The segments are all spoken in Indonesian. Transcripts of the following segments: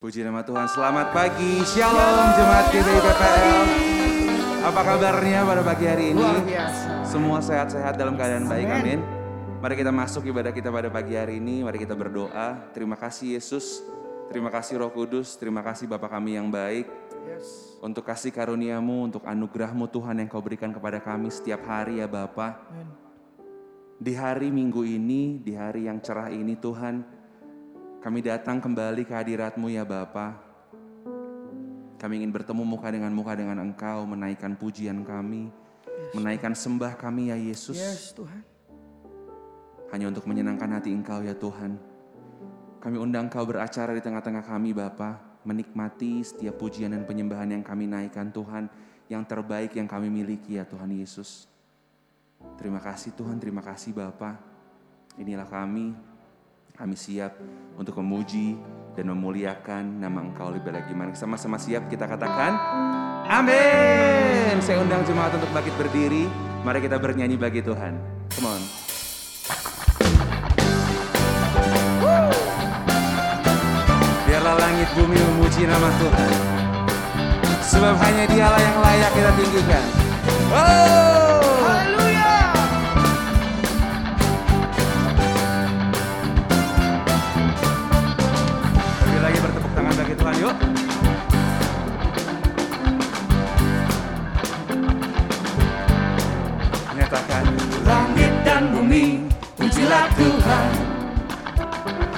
Puji nama Tuhan, selamat pagi, shalom jemaat GBI PPL. Apa kabarnya pada pagi hari ini? Luar biasa. Semua sehat-sehat dalam keadaan baik, Amin. Mari kita masuk ibadah kita pada pagi hari ini, mari kita berdoa. Terima kasih Yesus, terima kasih Roh Kudus, terima kasih Bapa kami yang baik. Yes. Untuk kasih karuniamu, untuk anugerahmu Tuhan yang kau berikan kepada kami setiap hari ya Bapa. Di hari minggu ini, di hari yang cerah ini Tuhan, kami datang kembali ke hadiratmu ya Bapa. Kami ingin bertemu muka dengan muka dengan Engkau, menaikkan pujian kami, menaikkan sembah kami ya Yesus. Yes Tuhan. Hanya untuk menyenangkan hati Engkau ya Tuhan. Kami undang Kau beracara di tengah-tengah kami Bapa, menikmati setiap pujian dan penyembahan yang kami naikkan Tuhan, yang terbaik yang kami miliki ya Tuhan Yesus. Terima kasih Tuhan, terima kasih Bapa. Inilah kami, kami siap untuk memuji dan memuliakan nama Engkau lebih lagi. Mari sama-sama siap kita katakan, Amin. Saya undang jemaat untuk bangkit berdiri. Mari kita bernyanyi bagi Tuhan. Come on. Biarlah langit bumi memuji nama Tuhan. Sebab hanya dialah yang layak kita tinggikan. Oh! Dan bumi, pujilah Tuhan.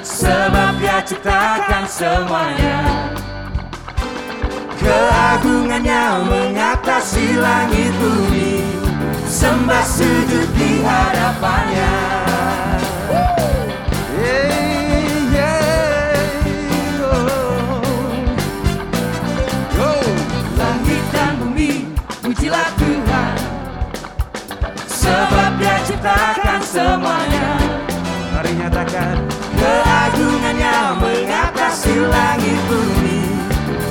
Sebab dia ciptakan semuanya. Keagungannya mengatasi langit bumi. Sembah sujud di hadapannya. Langit Sebab dia mengatasi langit bumi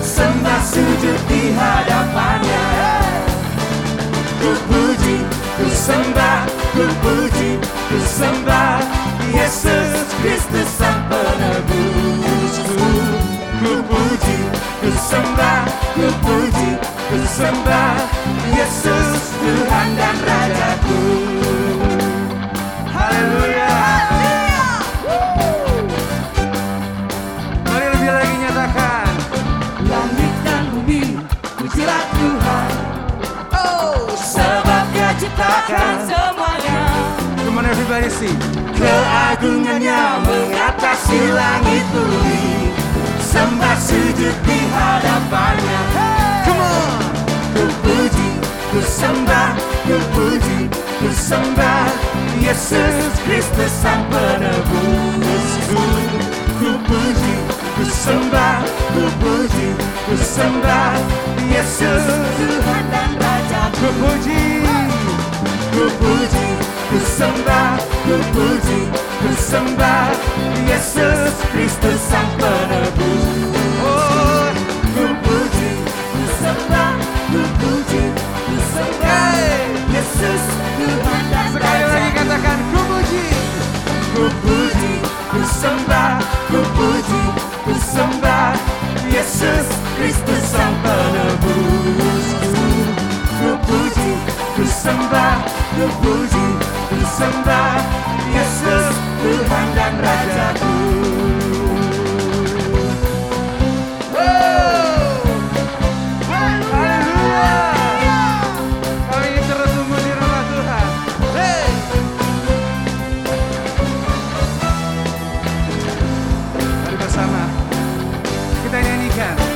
Sembah sujud di hadapannya. Ku puji, ku sembah, ku puji, ku sembah Yesus Kristus Sang Penebusku Ku puji, ku sembah, ku puji, ku sembah Yesus Tuhan dan Rajaku ciptakan semuanya. Come on everybody sing. Keagungannya mengatasi langit bumi. Sembah sujud di hadapannya. Come on. Ku puji, ku sembah, ku puji, ku sembah Yesus Kristus Sang Penebusku Ku puji, ku sembah, ku puji, ku sembah Yesus Tuhan dan Raja Ku puji Ku puji, ku sembah, ku puji, ku sembah Yesus Kristus Sang Penebus Oh. Ku puji, ku sembah, ku puji, ku sembah Yesus Tuhan dan Sekali lagi katakan ku puji Ku puji, ku sembah, ku puji, ku sembah Yesus Kristus sembah, ku puji, ku sembah Yesus Tuhan dan Rajaku. Haleluya! Kami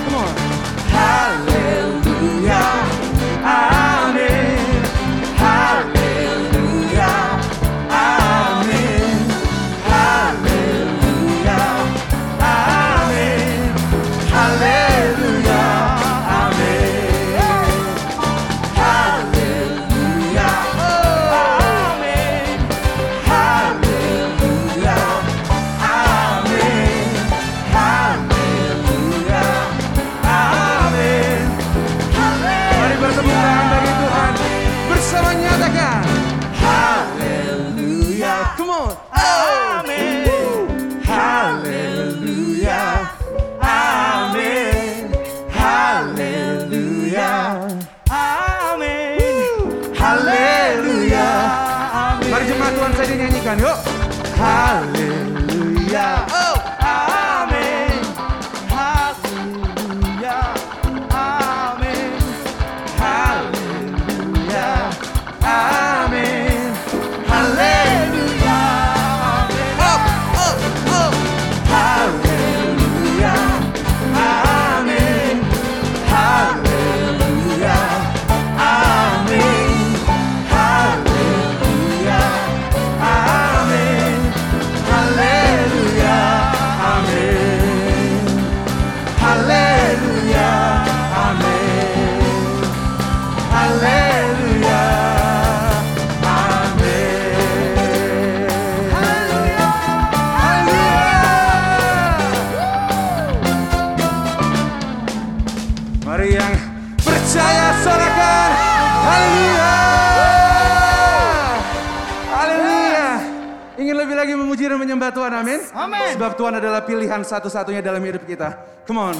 Tuhan, amin. Amin. Sebab Tuhan adalah pilihan satu-satunya dalam hidup kita. Come on.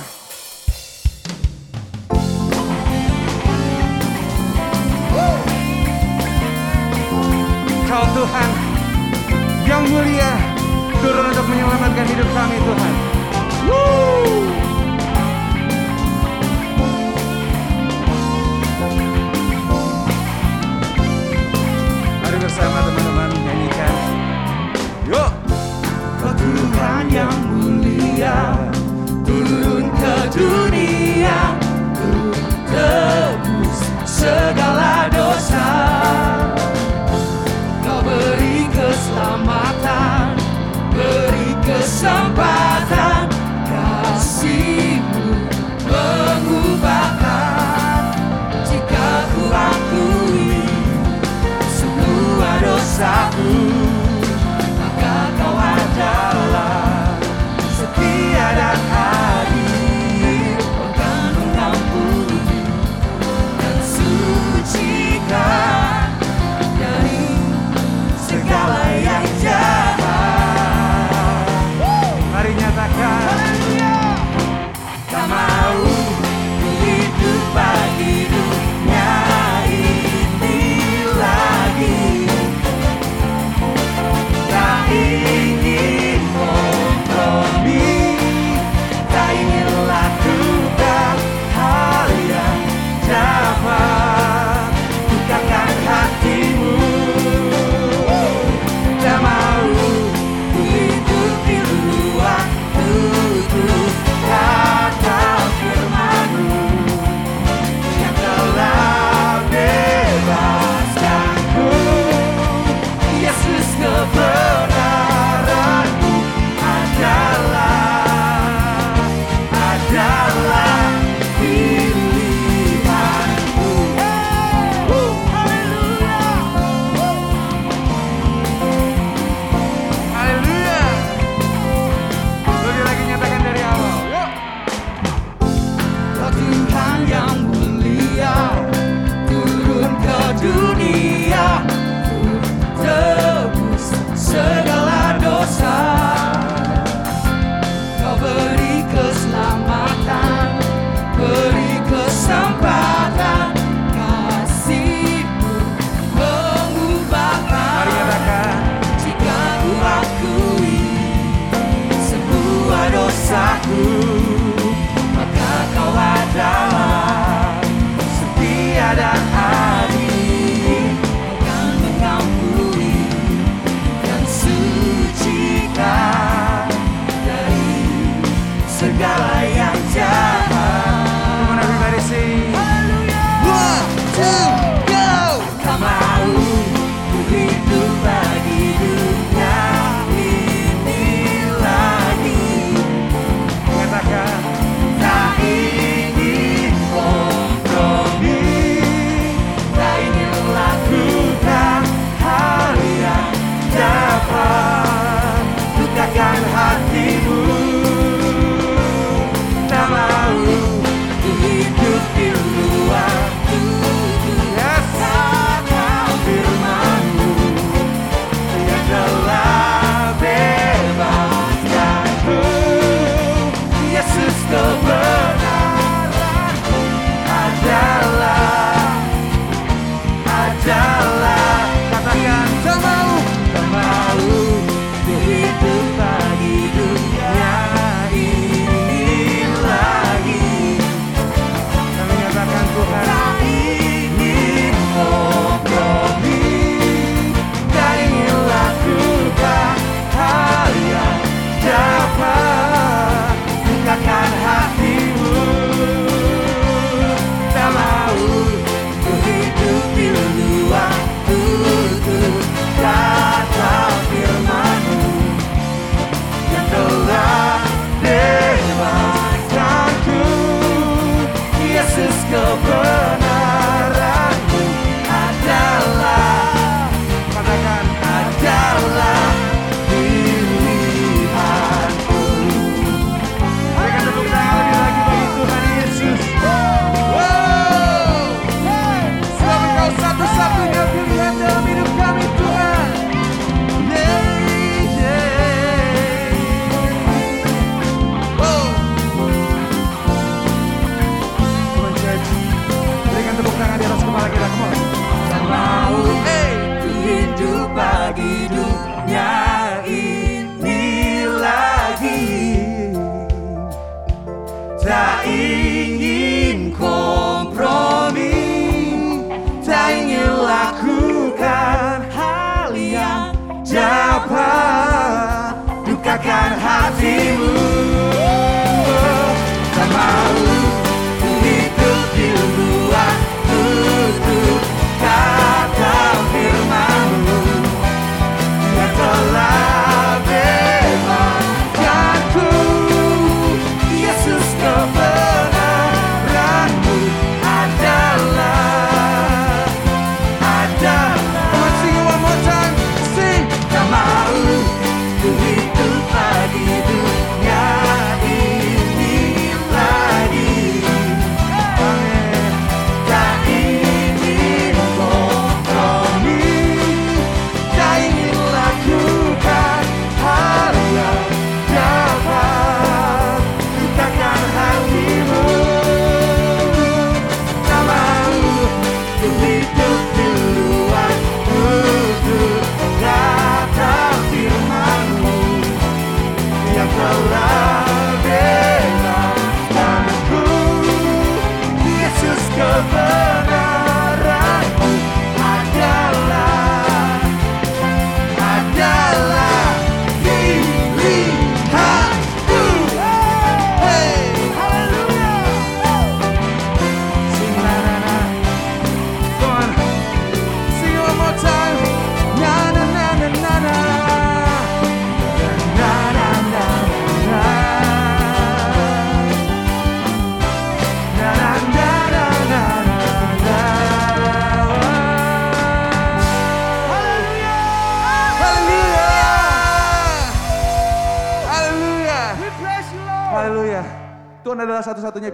Kau Tuhan yang mulia turun untuk menyelamatkan hidup kami Tuhan. Woo. Mari bersama teman. dunia ku tebus segala dosa Kau beri keselamatan, beri kesempatan.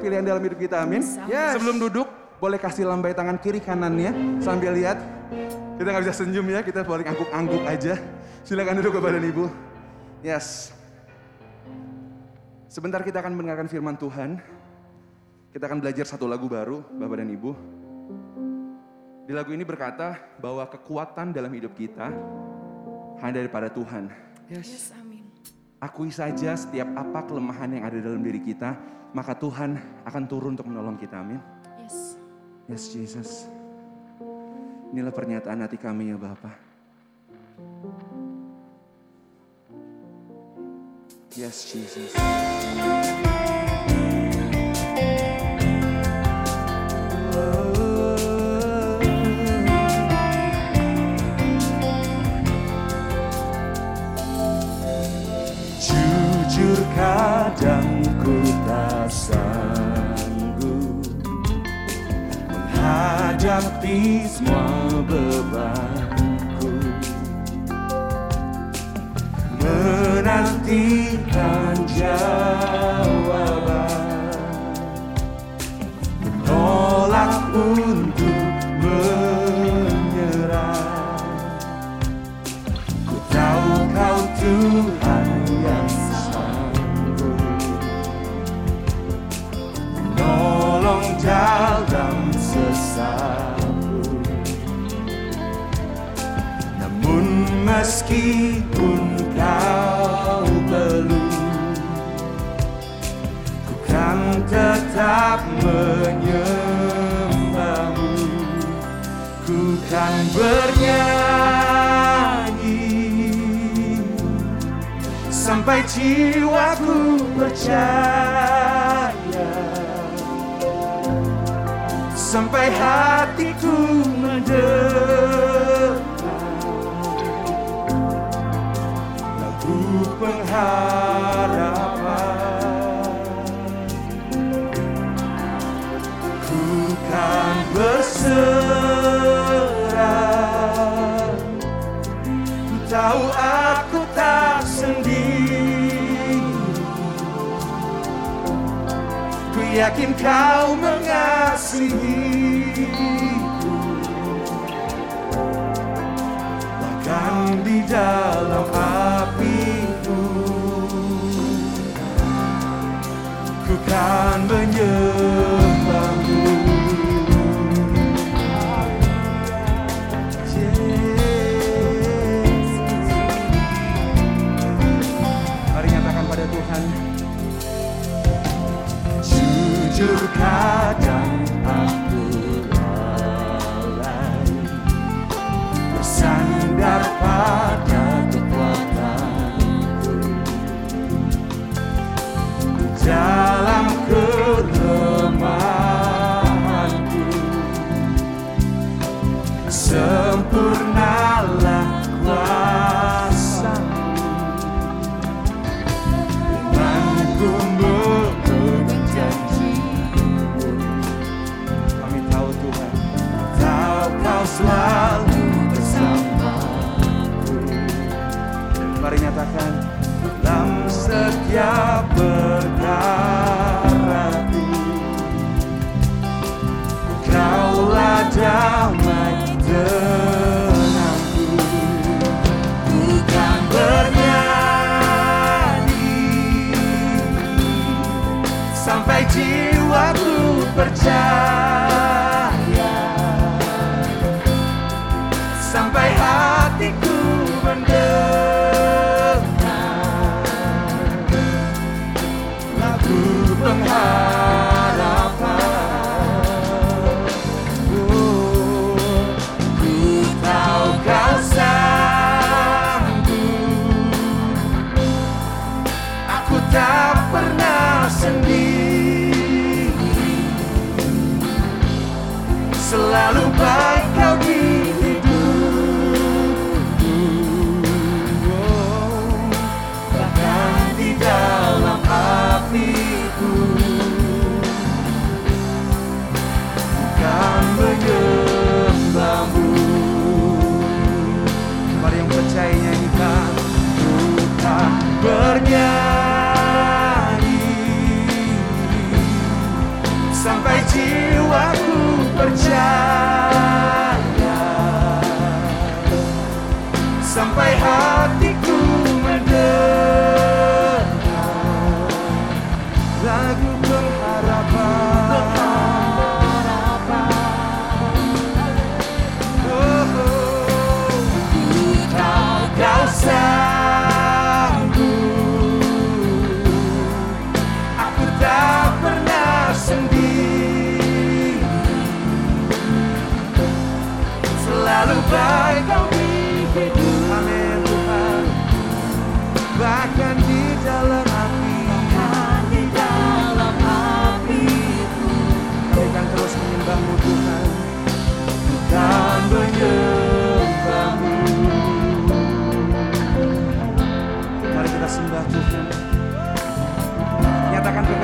Pilihan dalam hidup kita, amin. Yes. Sebelum duduk, boleh kasih lambai tangan kiri kanannya sambil lihat. Kita nggak bisa senyum ya, kita paling angguk-angguk aja. Silakan duduk ke badan ibu. Yes. Sebentar kita akan mendengarkan firman Tuhan. Kita akan belajar satu lagu baru, Bapak dan Ibu. Di lagu ini berkata bahwa kekuatan dalam hidup kita hanya daripada Tuhan. Yes. Amin. Akui saja setiap apa kelemahan yang ada dalam diri kita, maka Tuhan akan turun untuk menolong kita. Amin. Yes. Yes, Jesus. Inilah pernyataan hati kami ya Bapa. Yes, Jesus. Jujur kadang Menghadapi semua bebanku. Menantikan jawaban. Menolak untuk menyerah. Ku tahu kau Tuhan meskipun kau belum Ku kan tetap menyembahmu. Ku kan bernyanyi Sampai jiwaku percaya Sampai hatiku mendengar pengharapan Ku kan berserah. Ku tahu aku tak sendiri. Ku yakin kau mengasihiku. Bahkan di dalam apiku akan menyembahmu. Mari nyatakan pada Tuhan Jujur kadang Engkau selalu bersamaku. Mari nyatakan.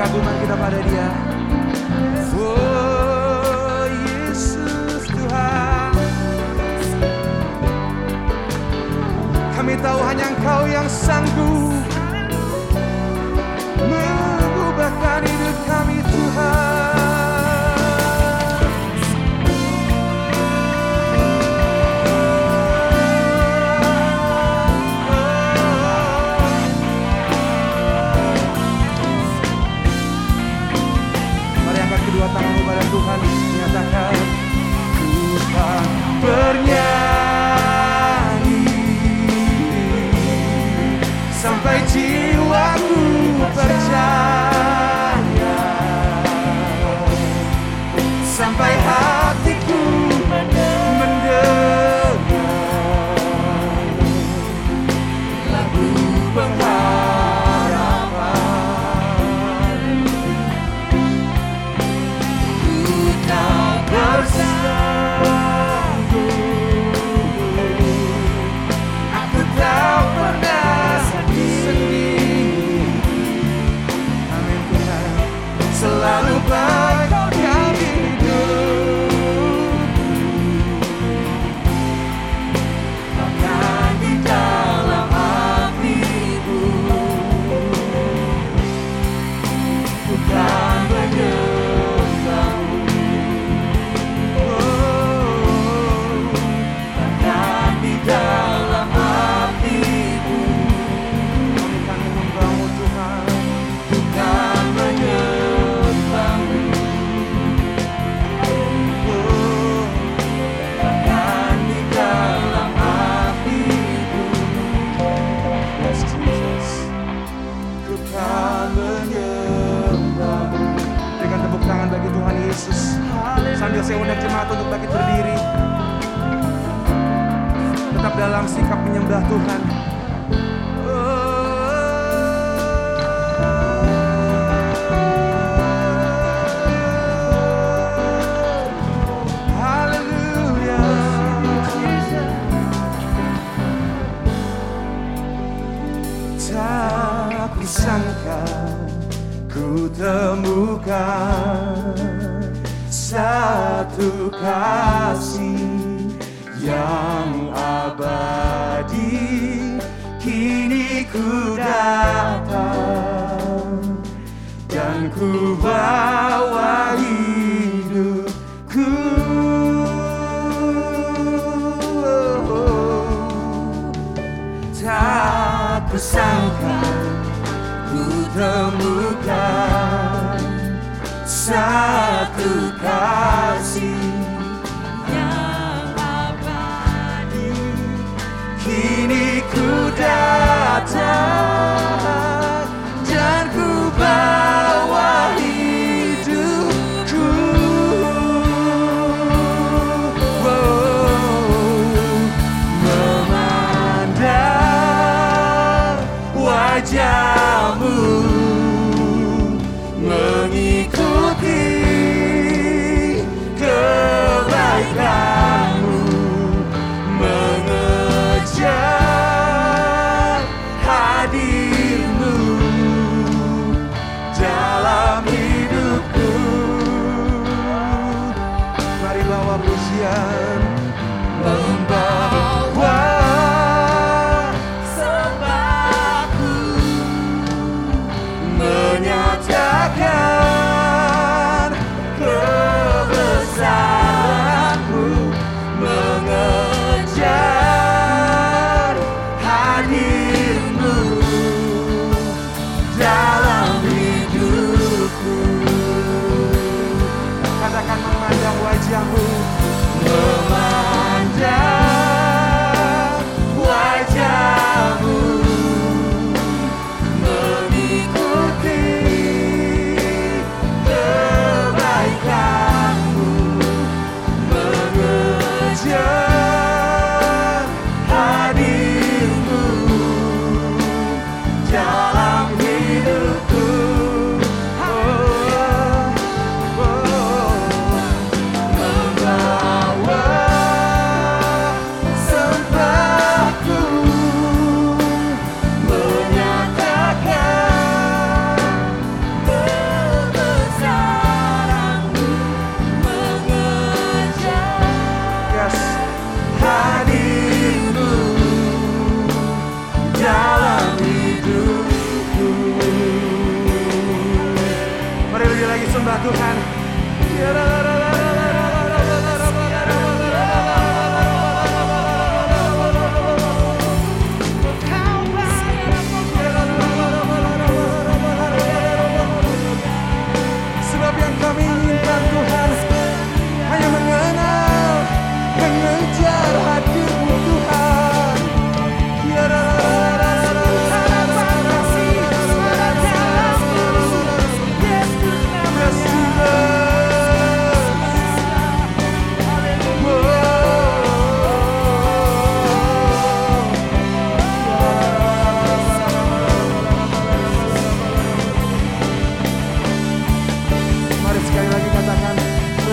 kekaguman kita pada dia. Oh, Yesus Tuhan. Kami tahu hanya engkau yang sanggup Mengubahkan hidup kami Tuhan.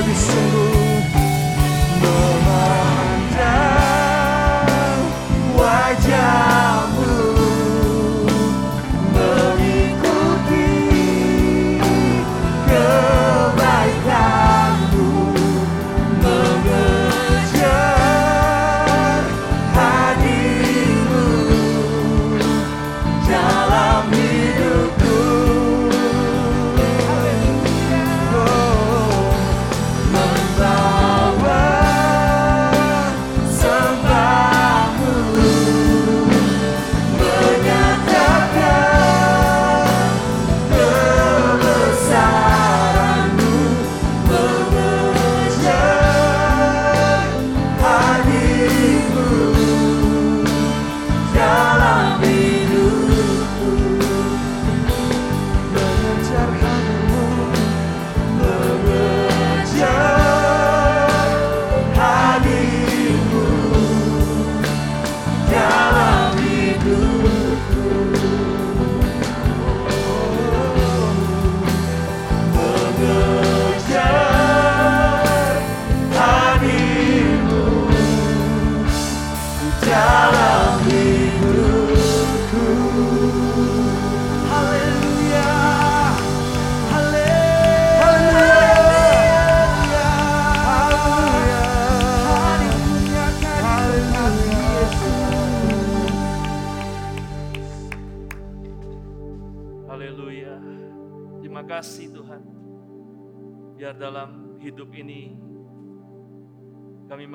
every single night.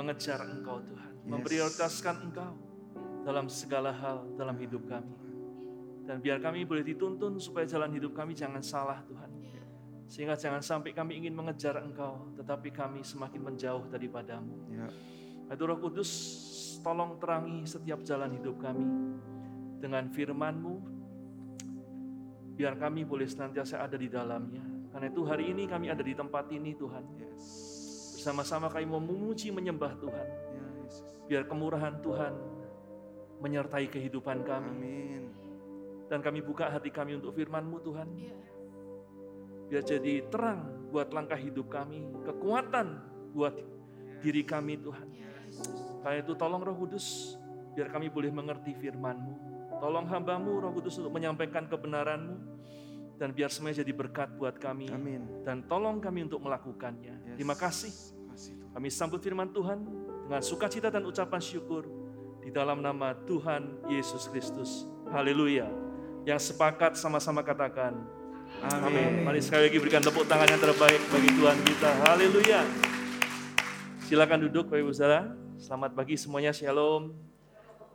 Mengejar Engkau Tuhan. Memprioritaskan Engkau dalam segala hal dalam hidup kami. Dan biar kami boleh dituntun supaya jalan hidup kami jangan salah Tuhan. Sehingga jangan sampai kami ingin mengejar Engkau, tetapi kami semakin menjauh daripadamu. Ya. Roh Kudus, tolong terangi setiap jalan hidup kami dengan firman-Mu, biar kami boleh senantiasa ada di dalamnya. Karena itu hari ini kami ada di tempat ini Tuhan. Yes. Bersama-sama kami mau memuji menyembah Tuhan. Ya, Yesus. Biar kemurahan Tuhan menyertai kehidupan kami. Amin. Dan kami buka hati kami untuk firman-Mu Tuhan. Biar jadi terang buat langkah hidup kami. Kekuatan buat diri kami Tuhan. Karena itu tolong Roh Kudus. Biar kami boleh mengerti firman-Mu. Tolong hambamu Roh Kudus untuk menyampaikan kebenaran-Mu. Dan biar semuanya jadi berkat buat kami. Amin. Dan tolong kami untuk melakukannya. Yes. Terima kasih. Kami sambut firman Tuhan dengan sukacita dan ucapan syukur di dalam nama Tuhan Yesus Kristus. Haleluya. Yang sepakat sama-sama katakan Amin. Mari sekali lagi berikan tepuk tangan yang terbaik bagi Tuhan kita. Haleluya. Silakan duduk Bapak Ibu Saudara. Selamat pagi semuanya. Shalom.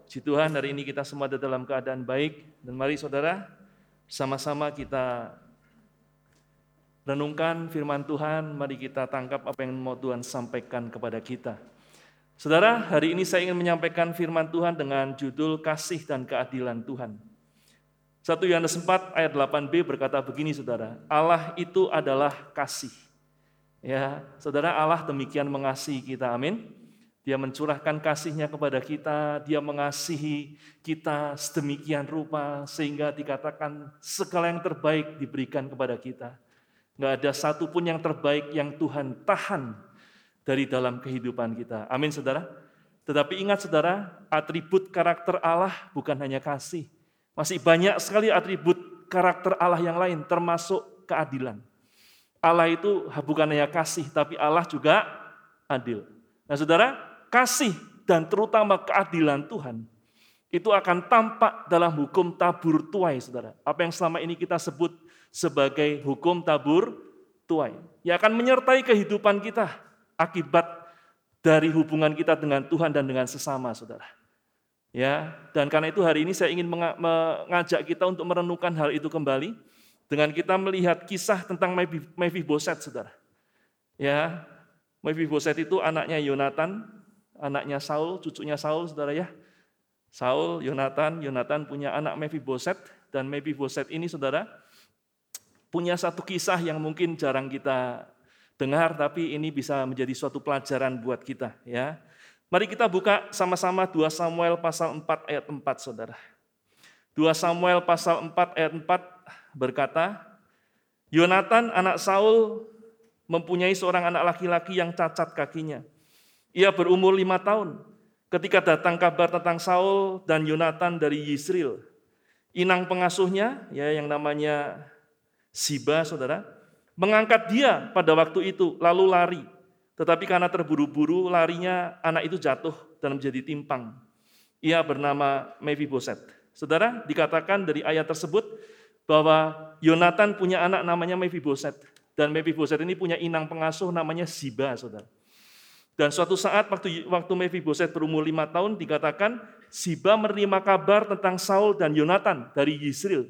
Puji Tuhan hari ini kita semua ada dalam keadaan baik dan mari Saudara sama-sama kita renungkan firman Tuhan, mari kita tangkap apa yang mau Tuhan sampaikan kepada kita. Saudara, hari ini saya ingin menyampaikan firman Tuhan dengan judul kasih dan keadilan Tuhan. 1 Yohanes 4 ayat 8b berkata begini saudara, Allah itu adalah kasih. Ya, saudara Allah demikian mengasihi kita, amin. Dia mencurahkan kasihnya kepada kita, dia mengasihi kita sedemikian rupa sehingga dikatakan segala yang terbaik diberikan kepada kita. Nggak ada satupun yang terbaik yang Tuhan tahan dari dalam kehidupan kita. Amin saudara. Tetapi ingat saudara, atribut karakter Allah bukan hanya kasih. Masih banyak sekali atribut karakter Allah yang lain termasuk keadilan. Allah itu bukan hanya kasih, tapi Allah juga adil. Nah saudara, kasih dan terutama keadilan Tuhan itu akan tampak dalam hukum tabur tuai, saudara. Apa yang selama ini kita sebut sebagai hukum tabur tuai. Yang akan menyertai kehidupan kita akibat dari hubungan kita dengan Tuhan dan dengan sesama, saudara. Ya, dan karena itu hari ini saya ingin mengajak kita untuk merenungkan hal itu kembali dengan kita melihat kisah tentang Mephiboset, saudara. Ya, Mephiboset itu anaknya Yonatan, anaknya Saul, cucunya Saul, saudara ya. Saul, Yonatan, Yonatan punya anak Mephiboset, dan Mephiboset ini saudara punya satu kisah yang mungkin jarang kita dengar, tapi ini bisa menjadi suatu pelajaran buat kita. ya. Mari kita buka sama-sama 2 Samuel pasal 4 ayat 4 saudara. 2 Samuel pasal 4 ayat 4 berkata, Yonatan anak Saul mempunyai seorang anak laki-laki yang cacat kakinya. Ia berumur lima tahun ketika datang kabar tentang Saul dan Yonatan dari Yisrael. Inang pengasuhnya, ya yang namanya Siba, saudara, mengangkat dia pada waktu itu, lalu lari. Tetapi karena terburu-buru larinya, anak itu jatuh dan menjadi timpang. Ia bernama Mephiboset. Saudara, dikatakan dari ayat tersebut bahwa Yonatan punya anak namanya Mephiboset. Dan Mephiboset ini punya inang pengasuh namanya Siba, saudara. Dan suatu saat waktu waktu Mephiboset berumur lima tahun dikatakan Siba menerima kabar tentang Saul dan Yonatan dari Yisrael.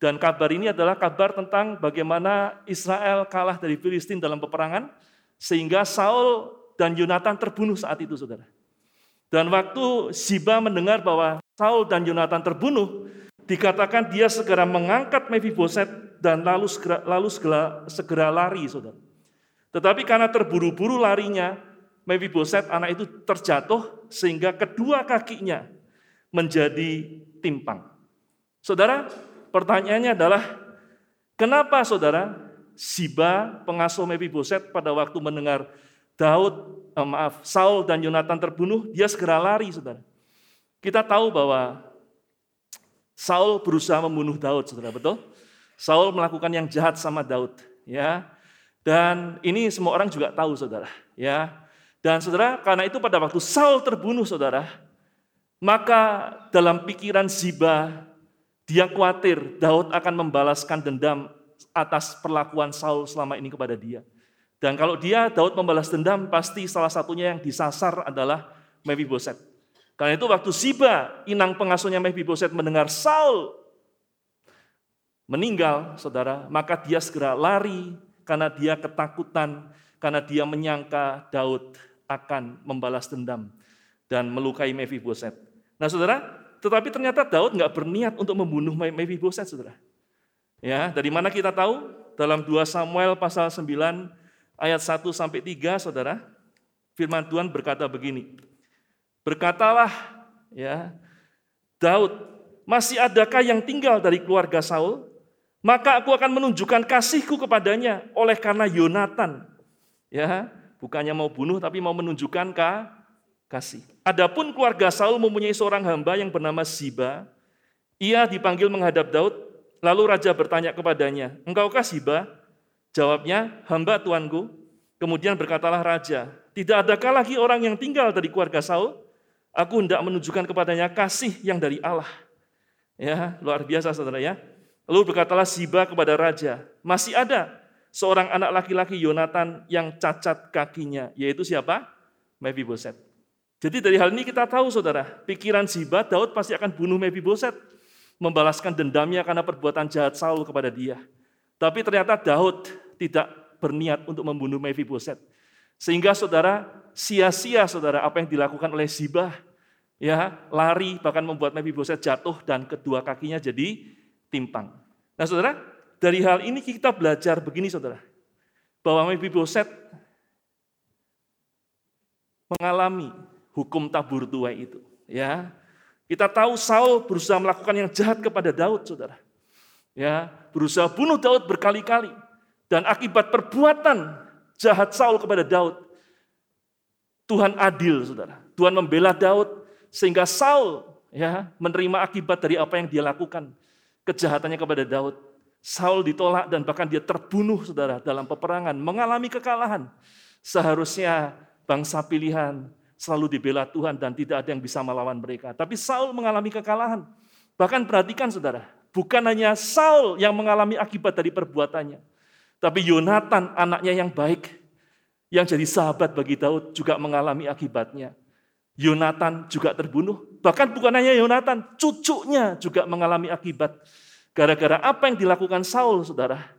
Dan kabar ini adalah kabar tentang bagaimana Israel kalah dari Filistin dalam peperangan sehingga Saul dan Yonatan terbunuh saat itu saudara. Dan waktu Siba mendengar bahwa Saul dan Yonatan terbunuh, dikatakan dia segera mengangkat Mephiboset dan lalu segera, lalu segera, segera lari saudara. Tetapi karena terburu-buru larinya, Mephiboset anak itu terjatuh sehingga kedua kakinya menjadi timpang. Saudara, pertanyaannya adalah kenapa saudara Siba pengasuh Mephiboset pada waktu mendengar Daud, eh, maaf, Saul dan Yonatan terbunuh, dia segera lari, saudara. Kita tahu bahwa Saul berusaha membunuh Daud, saudara, betul? Saul melakukan yang jahat sama Daud, ya. Dan ini semua orang juga tahu, saudara, ya. Dan saudara, karena itu pada waktu Saul terbunuh, saudara, maka dalam pikiran Ziba, dia khawatir Daud akan membalaskan dendam atas perlakuan Saul selama ini kepada dia. Dan kalau dia Daud membalas dendam, pasti salah satunya yang disasar adalah Mephiboset. Karena itu waktu Siba, inang pengasuhnya Mephiboset mendengar Saul meninggal, saudara, maka dia segera lari karena dia ketakutan, karena dia menyangka Daud akan membalas dendam dan melukai Mephiboset. Nah saudara, tetapi ternyata Daud nggak berniat untuk membunuh Mephiboset, saudara. Ya, dari mana kita tahu? Dalam 2 Samuel pasal 9 ayat 1 sampai 3, saudara, firman Tuhan berkata begini. Berkatalah, ya, Daud, masih adakah yang tinggal dari keluarga Saul? Maka aku akan menunjukkan kasihku kepadanya oleh karena Yonatan. Ya, bukannya mau bunuh tapi mau menunjukkan kasih. Adapun keluarga Saul mempunyai seorang hamba yang bernama Ziba. Ia dipanggil menghadap Daud, lalu raja bertanya kepadanya, "Engkaukah Ziba?" Jawabnya, "Hamba tuanku." Kemudian berkatalah raja, "Tidak adakah lagi orang yang tinggal dari keluarga Saul? Aku hendak menunjukkan kepadanya kasih yang dari Allah." Ya, luar biasa Saudara ya. Lalu berkatalah Ziba kepada raja, "Masih ada seorang anak laki-laki Yonatan yang cacat kakinya, yaitu siapa? Mephiboset. Jadi dari hal ini kita tahu saudara, pikiran Ziba, Daud pasti akan bunuh Mephiboset, membalaskan dendamnya karena perbuatan jahat Saul kepada dia. Tapi ternyata Daud tidak berniat untuk membunuh Mephiboset. Sehingga saudara, sia-sia saudara apa yang dilakukan oleh Ziba, ya lari bahkan membuat Mephiboset jatuh dan kedua kakinya jadi timpang. Nah saudara, dari hal ini kita belajar begini saudara, bahwa Mephiboset mengalami hukum tabur tuai itu. Ya, kita tahu Saul berusaha melakukan yang jahat kepada Daud, saudara. Ya, berusaha bunuh Daud berkali-kali. Dan akibat perbuatan jahat Saul kepada Daud, Tuhan adil, saudara. Tuhan membela Daud sehingga Saul ya menerima akibat dari apa yang dia lakukan kejahatannya kepada Daud. Saul ditolak dan bahkan dia terbunuh saudara dalam peperangan, mengalami kekalahan. Seharusnya bangsa pilihan selalu dibela Tuhan dan tidak ada yang bisa melawan mereka. Tapi Saul mengalami kekalahan. Bahkan perhatikan saudara, bukan hanya Saul yang mengalami akibat dari perbuatannya. Tapi Yonatan anaknya yang baik, yang jadi sahabat bagi Daud juga mengalami akibatnya. Yonatan juga terbunuh. Bahkan bukan hanya Yonatan, cucunya juga mengalami akibat Gara-gara apa yang dilakukan Saul, saudara,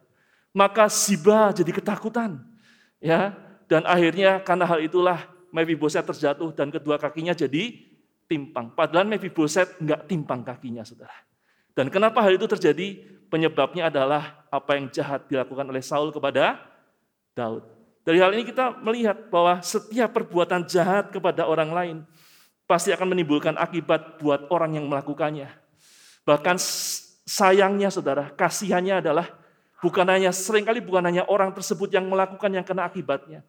maka Siba jadi ketakutan. ya Dan akhirnya karena hal itulah Mephiboset terjatuh dan kedua kakinya jadi timpang. Padahal Mephiboset enggak timpang kakinya, saudara. Dan kenapa hal itu terjadi? Penyebabnya adalah apa yang jahat dilakukan oleh Saul kepada Daud. Dari hal ini kita melihat bahwa setiap perbuatan jahat kepada orang lain pasti akan menimbulkan akibat buat orang yang melakukannya. Bahkan sayangnya saudara, kasihannya adalah bukan hanya sering kali bukan hanya orang tersebut yang melakukan yang kena akibatnya.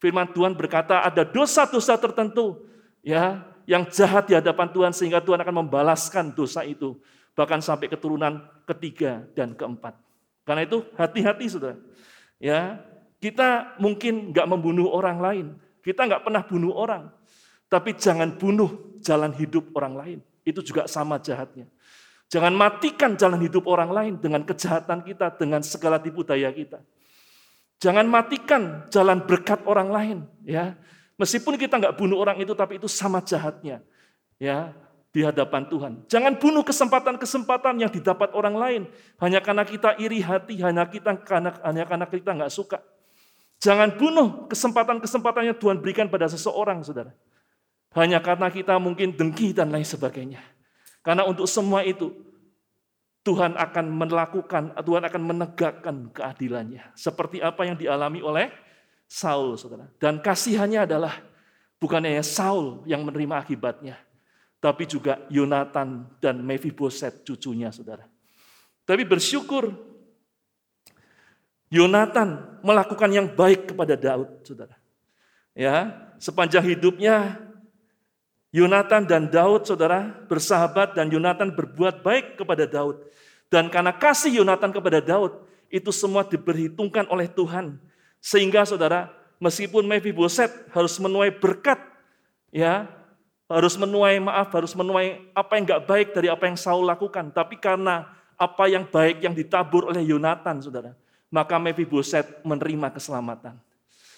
Firman Tuhan berkata ada dosa-dosa tertentu ya yang jahat di hadapan Tuhan sehingga Tuhan akan membalaskan dosa itu bahkan sampai keturunan ketiga dan keempat. Karena itu hati-hati saudara. Ya, kita mungkin nggak membunuh orang lain, kita nggak pernah bunuh orang, tapi jangan bunuh jalan hidup orang lain. Itu juga sama jahatnya. Jangan matikan jalan hidup orang lain dengan kejahatan kita, dengan segala tipu daya kita. Jangan matikan jalan berkat orang lain, ya. Meskipun kita nggak bunuh orang itu, tapi itu sama jahatnya, ya di hadapan Tuhan. Jangan bunuh kesempatan-kesempatan yang didapat orang lain hanya karena kita iri hati, hanya kita karena hanya karena kita nggak suka. Jangan bunuh kesempatan-kesempatan yang Tuhan berikan pada seseorang, saudara. Hanya karena kita mungkin dengki dan lain sebagainya. Karena untuk semua itu Tuhan akan melakukan, Tuhan akan menegakkan keadilannya. Seperti apa yang dialami oleh Saul, saudara. Dan kasihannya adalah bukan hanya Saul yang menerima akibatnya, tapi juga Yonatan dan Mephiboset cucunya, saudara. Tapi bersyukur Yonatan melakukan yang baik kepada Daud, saudara. Ya, sepanjang hidupnya Yonatan dan Daud, saudara, bersahabat dan Yonatan berbuat baik kepada Daud. Dan karena kasih Yonatan kepada Daud, itu semua diperhitungkan oleh Tuhan. Sehingga saudara, meskipun Mephiboset harus menuai berkat, ya, harus menuai maaf, harus menuai apa yang enggak baik dari apa yang Saul lakukan. Tapi karena apa yang baik yang ditabur oleh Yonatan, saudara, maka Mephiboset menerima keselamatan.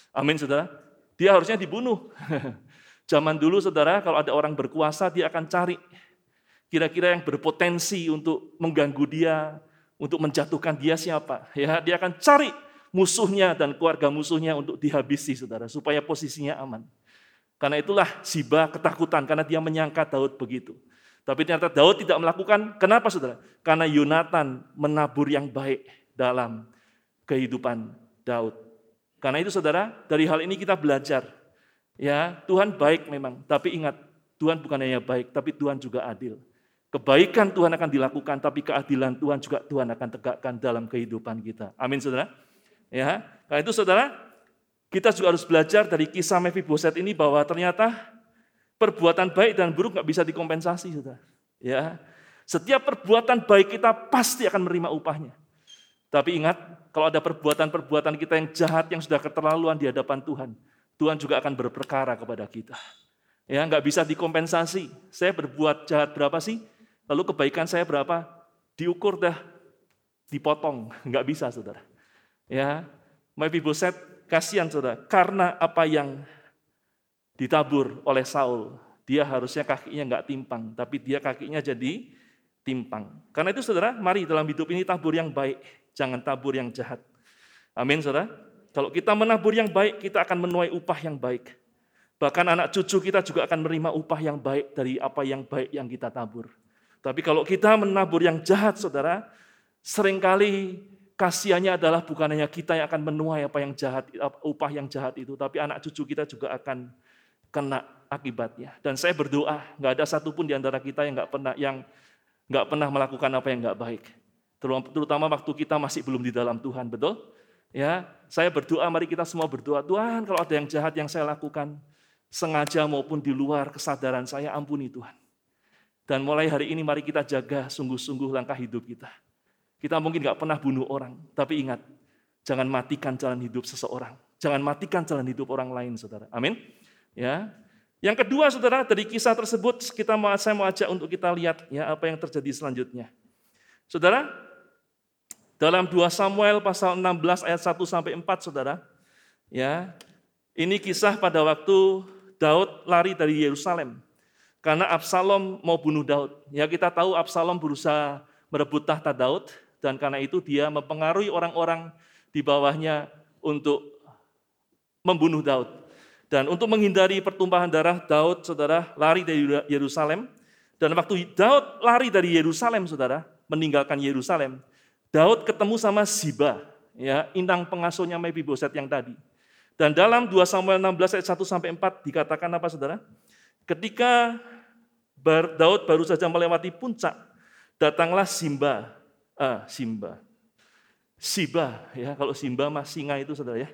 Amin saudara. Dia harusnya dibunuh. Zaman dulu saudara kalau ada orang berkuasa dia akan cari kira-kira yang berpotensi untuk mengganggu dia, untuk menjatuhkan dia siapa. Ya, dia akan cari musuhnya dan keluarga musuhnya untuk dihabisi saudara supaya posisinya aman. Karena itulah Siba ketakutan karena dia menyangka Daud begitu. Tapi ternyata Daud tidak melakukan. Kenapa saudara? Karena Yonatan menabur yang baik dalam kehidupan Daud. Karena itu saudara, dari hal ini kita belajar. Ya, Tuhan baik memang, tapi ingat, Tuhan bukan hanya baik, tapi Tuhan juga adil. Kebaikan Tuhan akan dilakukan, tapi keadilan Tuhan juga Tuhan akan tegakkan dalam kehidupan kita. Amin, saudara. Ya, karena itu saudara, kita juga harus belajar dari kisah Mephiboset ini bahwa ternyata perbuatan baik dan buruk nggak bisa dikompensasi, saudara. Ya, setiap perbuatan baik kita pasti akan menerima upahnya. Tapi ingat, kalau ada perbuatan-perbuatan kita yang jahat yang sudah keterlaluan di hadapan Tuhan, Tuhan juga akan berperkara kepada kita. Ya, nggak bisa dikompensasi. Saya berbuat jahat berapa sih? Lalu kebaikan saya berapa? Diukur dah, dipotong. Nggak bisa, saudara. Ya, Mephiboset Kasihan saudara, karena apa yang ditabur oleh Saul, dia harusnya kakinya nggak timpang, tapi dia kakinya jadi timpang. Karena itu saudara, mari dalam hidup ini tabur yang baik, jangan tabur yang jahat. Amin saudara. Kalau kita menabur yang baik, kita akan menuai upah yang baik. Bahkan anak cucu kita juga akan menerima upah yang baik dari apa yang baik yang kita tabur. Tapi kalau kita menabur yang jahat, saudara, sering kali kasihannya adalah bukan hanya kita yang akan menuai apa yang jahat, upah yang jahat itu, tapi anak cucu kita juga akan kena akibatnya. Dan saya berdoa, nggak ada satupun di antara kita yang nggak pernah yang nggak pernah melakukan apa yang nggak baik. Terutama waktu kita masih belum di dalam Tuhan, betul? Ya, saya berdoa, mari kita semua berdoa, Tuhan kalau ada yang jahat yang saya lakukan, sengaja maupun di luar kesadaran saya, ampuni Tuhan. Dan mulai hari ini mari kita jaga sungguh-sungguh langkah hidup kita. Kita mungkin nggak pernah bunuh orang, tapi ingat, jangan matikan jalan hidup seseorang. Jangan matikan jalan hidup orang lain, saudara. Amin. Ya. Yang kedua, saudara, dari kisah tersebut kita mau saya mau ajak untuk kita lihat ya apa yang terjadi selanjutnya. Saudara, dalam 2 Samuel pasal 16 ayat 1 sampai 4, saudara, ya. Ini kisah pada waktu Daud lari dari Yerusalem karena Absalom mau bunuh Daud. Ya kita tahu Absalom berusaha merebut tahta Daud, dan karena itu dia mempengaruhi orang-orang di bawahnya untuk membunuh Daud. Dan untuk menghindari pertumpahan darah, Daud, saudara, lari dari Yerusalem. Dan waktu Daud lari dari Yerusalem, saudara, meninggalkan Yerusalem, Daud ketemu sama Ziba, ya, inang pengasuhnya Mephiboset yang tadi. Dan dalam 2 Samuel 16 ayat 1 sampai 4 dikatakan apa saudara? Ketika Daud baru saja melewati puncak, datanglah Simba, Ah, Simba. Siba, ya kalau Simba mah singa itu saudara ya.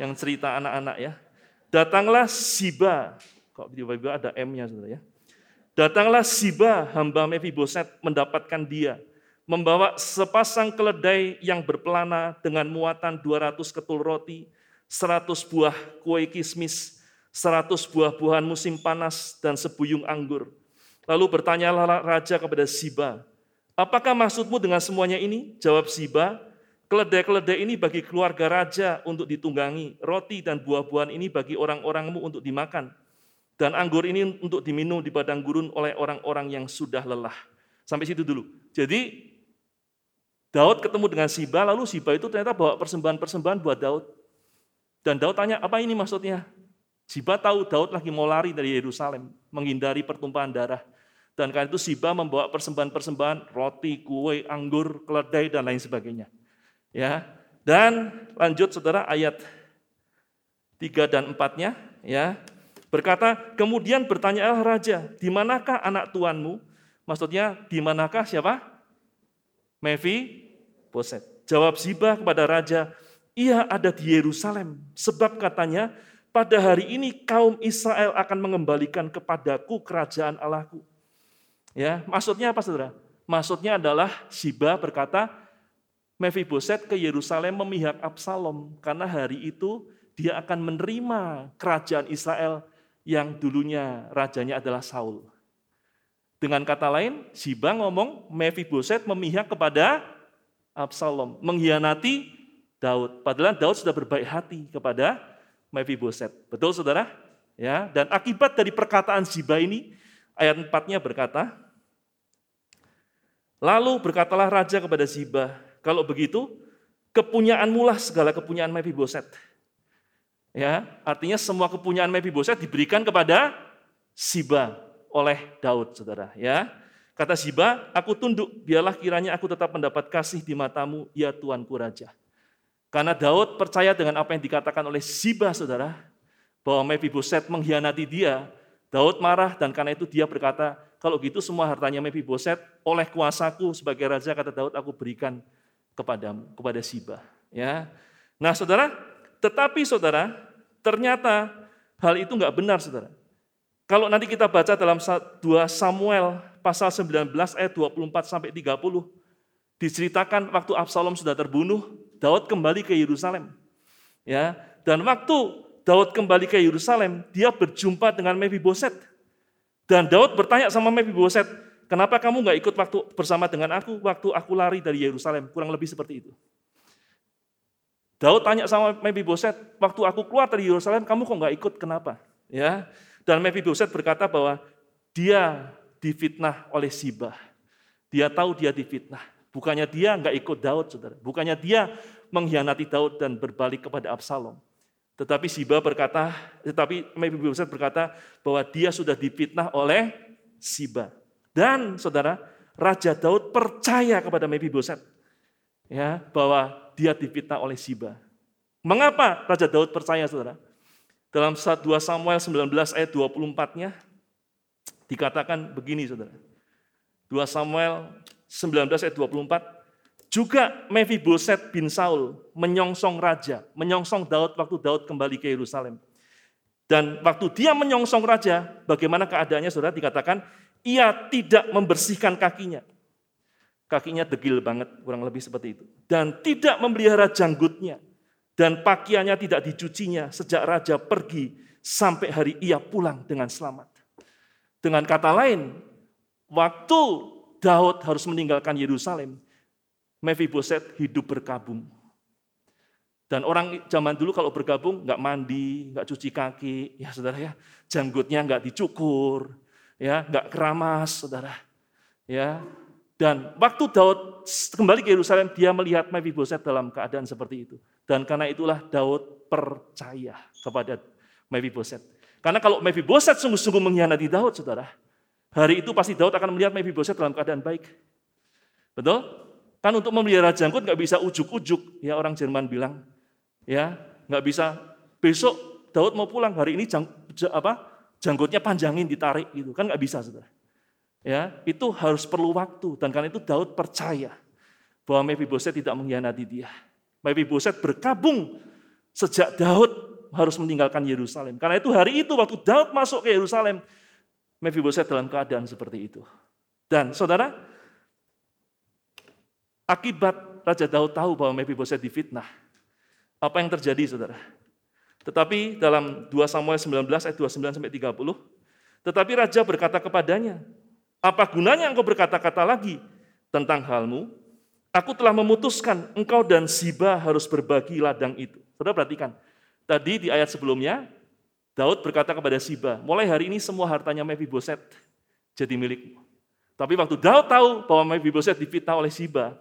Yang cerita anak-anak ya. Datanglah Siba. Kok tiba-tiba ada M-nya saudara ya. Datanglah Siba, hamba Mephiboset mendapatkan dia. Membawa sepasang keledai yang berpelana dengan muatan 200 ketul roti, 100 buah kue kismis, 100 buah-buahan musim panas, dan sebuyung anggur. Lalu bertanyalah raja kepada Siba, Apakah maksudmu dengan semuanya ini? Jawab Siba, keledai-keledai ini bagi keluarga raja untuk ditunggangi, roti dan buah-buahan ini bagi orang-orangmu untuk dimakan, dan anggur ini untuk diminum di padang gurun oleh orang-orang yang sudah lelah. Sampai situ dulu. Jadi Daud ketemu dengan Siba, lalu Siba itu ternyata bawa persembahan-persembahan buat Daud. Dan Daud tanya, apa ini maksudnya? Siba tahu Daud lagi mau lari dari Yerusalem, menghindari pertumpahan darah. Dan karena itu Siba membawa persembahan-persembahan roti, kue, anggur, keledai dan lain sebagainya. Ya. Dan lanjut Saudara ayat 3 dan 4-nya ya. Berkata, kemudian bertanyalah raja, di manakah anak tuanmu? Maksudnya, di manakah siapa? Mevi Boset. Jawab Siba kepada raja, ia ada di Yerusalem. Sebab katanya, pada hari ini kaum Israel akan mengembalikan kepadaku kerajaan Allahku. Ya, maksudnya apa Saudara? Maksudnya adalah Siba berkata, Mephiboset ke Yerusalem memihak Absalom karena hari itu dia akan menerima kerajaan Israel yang dulunya rajanya adalah Saul. Dengan kata lain, Siba ngomong Mephiboset memihak kepada Absalom, mengkhianati Daud. Padahal Daud sudah berbaik hati kepada Mephiboset. Betul saudara? Ya, dan akibat dari perkataan Ziba ini, ayat 4-nya berkata, Lalu berkatalah raja kepada Ziba, kalau begitu, kepunyaanmu lah segala kepunyaan Mephiboset. Ya, artinya semua kepunyaan Mephiboset diberikan kepada Ziba oleh Daud, saudara. Ya, kata Ziba, aku tunduk, biarlah kiranya aku tetap mendapat kasih di matamu, ya Tuanku Raja. Karena Daud percaya dengan apa yang dikatakan oleh Ziba, saudara, bahwa Mephiboset mengkhianati dia, Daud marah dan karena itu dia berkata, kalau gitu semua hartanya Mephiboset oleh kuasaku sebagai raja kata Daud aku berikan kepadamu, kepada Siba. Ya. Nah saudara, tetapi saudara, ternyata hal itu nggak benar saudara. Kalau nanti kita baca dalam 2 Samuel pasal 19 ayat 24 sampai 30, diceritakan waktu Absalom sudah terbunuh, Daud kembali ke Yerusalem. Ya, dan waktu Daud kembali ke Yerusalem, dia berjumpa dengan Mephiboset. Dan Daud bertanya sama Mephiboset, kenapa kamu nggak ikut waktu bersama dengan aku waktu aku lari dari Yerusalem? Kurang lebih seperti itu. Daud tanya sama Mephiboset, waktu aku keluar dari Yerusalem, kamu kok nggak ikut? Kenapa? Ya, dan Mephiboset berkata bahwa dia difitnah oleh Siba. Dia tahu dia difitnah. Bukannya dia nggak ikut Daud, saudara. Bukannya dia mengkhianati Daud dan berbalik kepada Absalom. Tetapi Siba berkata, tetapi Mephiboset berkata bahwa dia sudah difitnah oleh Siba. Dan saudara, Raja Daud percaya kepada Mephiboset ya bahwa dia difitnah oleh Siba. Mengapa Raja Daud percaya saudara? Dalam 2 Samuel 19 ayat 24-nya dikatakan begini saudara. 2 Samuel 19 ayat 24, juga Mephiboset bin Saul menyongsong raja, menyongsong Daud waktu Daud kembali ke Yerusalem. Dan waktu dia menyongsong raja, bagaimana keadaannya saudara dikatakan, ia tidak membersihkan kakinya. Kakinya degil banget, kurang lebih seperti itu. Dan tidak memelihara janggutnya. Dan pakaiannya tidak dicucinya sejak raja pergi sampai hari ia pulang dengan selamat. Dengan kata lain, waktu Daud harus meninggalkan Yerusalem, Mephiboset hidup berkabung. Dan orang zaman dulu kalau bergabung nggak mandi, nggak cuci kaki, ya saudara ya, janggutnya nggak dicukur, ya nggak keramas, saudara. Ya, dan waktu Daud kembali ke Yerusalem, dia melihat Mephiboset dalam keadaan seperti itu. Dan karena itulah Daud percaya kepada Mephiboset. Karena kalau Mephiboset sungguh-sungguh mengkhianati Daud, saudara, hari itu pasti Daud akan melihat Mephiboset dalam keadaan baik. Betul? Kan untuk memelihara jangkut nggak bisa ujuk-ujuk, ya orang Jerman bilang, ya nggak bisa. Besok Daud mau pulang hari ini jang, apa, janggutnya panjangin ditarik gitu, kan nggak bisa, saudara. Ya, itu harus perlu waktu dan karena itu Daud percaya bahwa Mephiboset tidak mengkhianati dia. Mephiboset berkabung sejak Daud harus meninggalkan Yerusalem. Karena itu hari itu waktu Daud masuk ke Yerusalem, Mephiboset dalam keadaan seperti itu. Dan saudara, Akibat Raja Daud tahu bahwa Mephiboset difitnah. Apa yang terjadi, saudara? Tetapi dalam 2 Samuel 19 ayat 29 sampai 30, tetapi raja berkata kepadanya, "Apa gunanya engkau berkata-kata lagi tentang halmu? Aku telah memutuskan engkau dan Siba harus berbagi ladang itu." Saudara perhatikan, tadi di ayat sebelumnya Daud berkata kepada Siba, "Mulai hari ini semua hartanya Mephiboset jadi milikmu." Tapi waktu Daud tahu bahwa Mephiboset difitnah oleh Siba,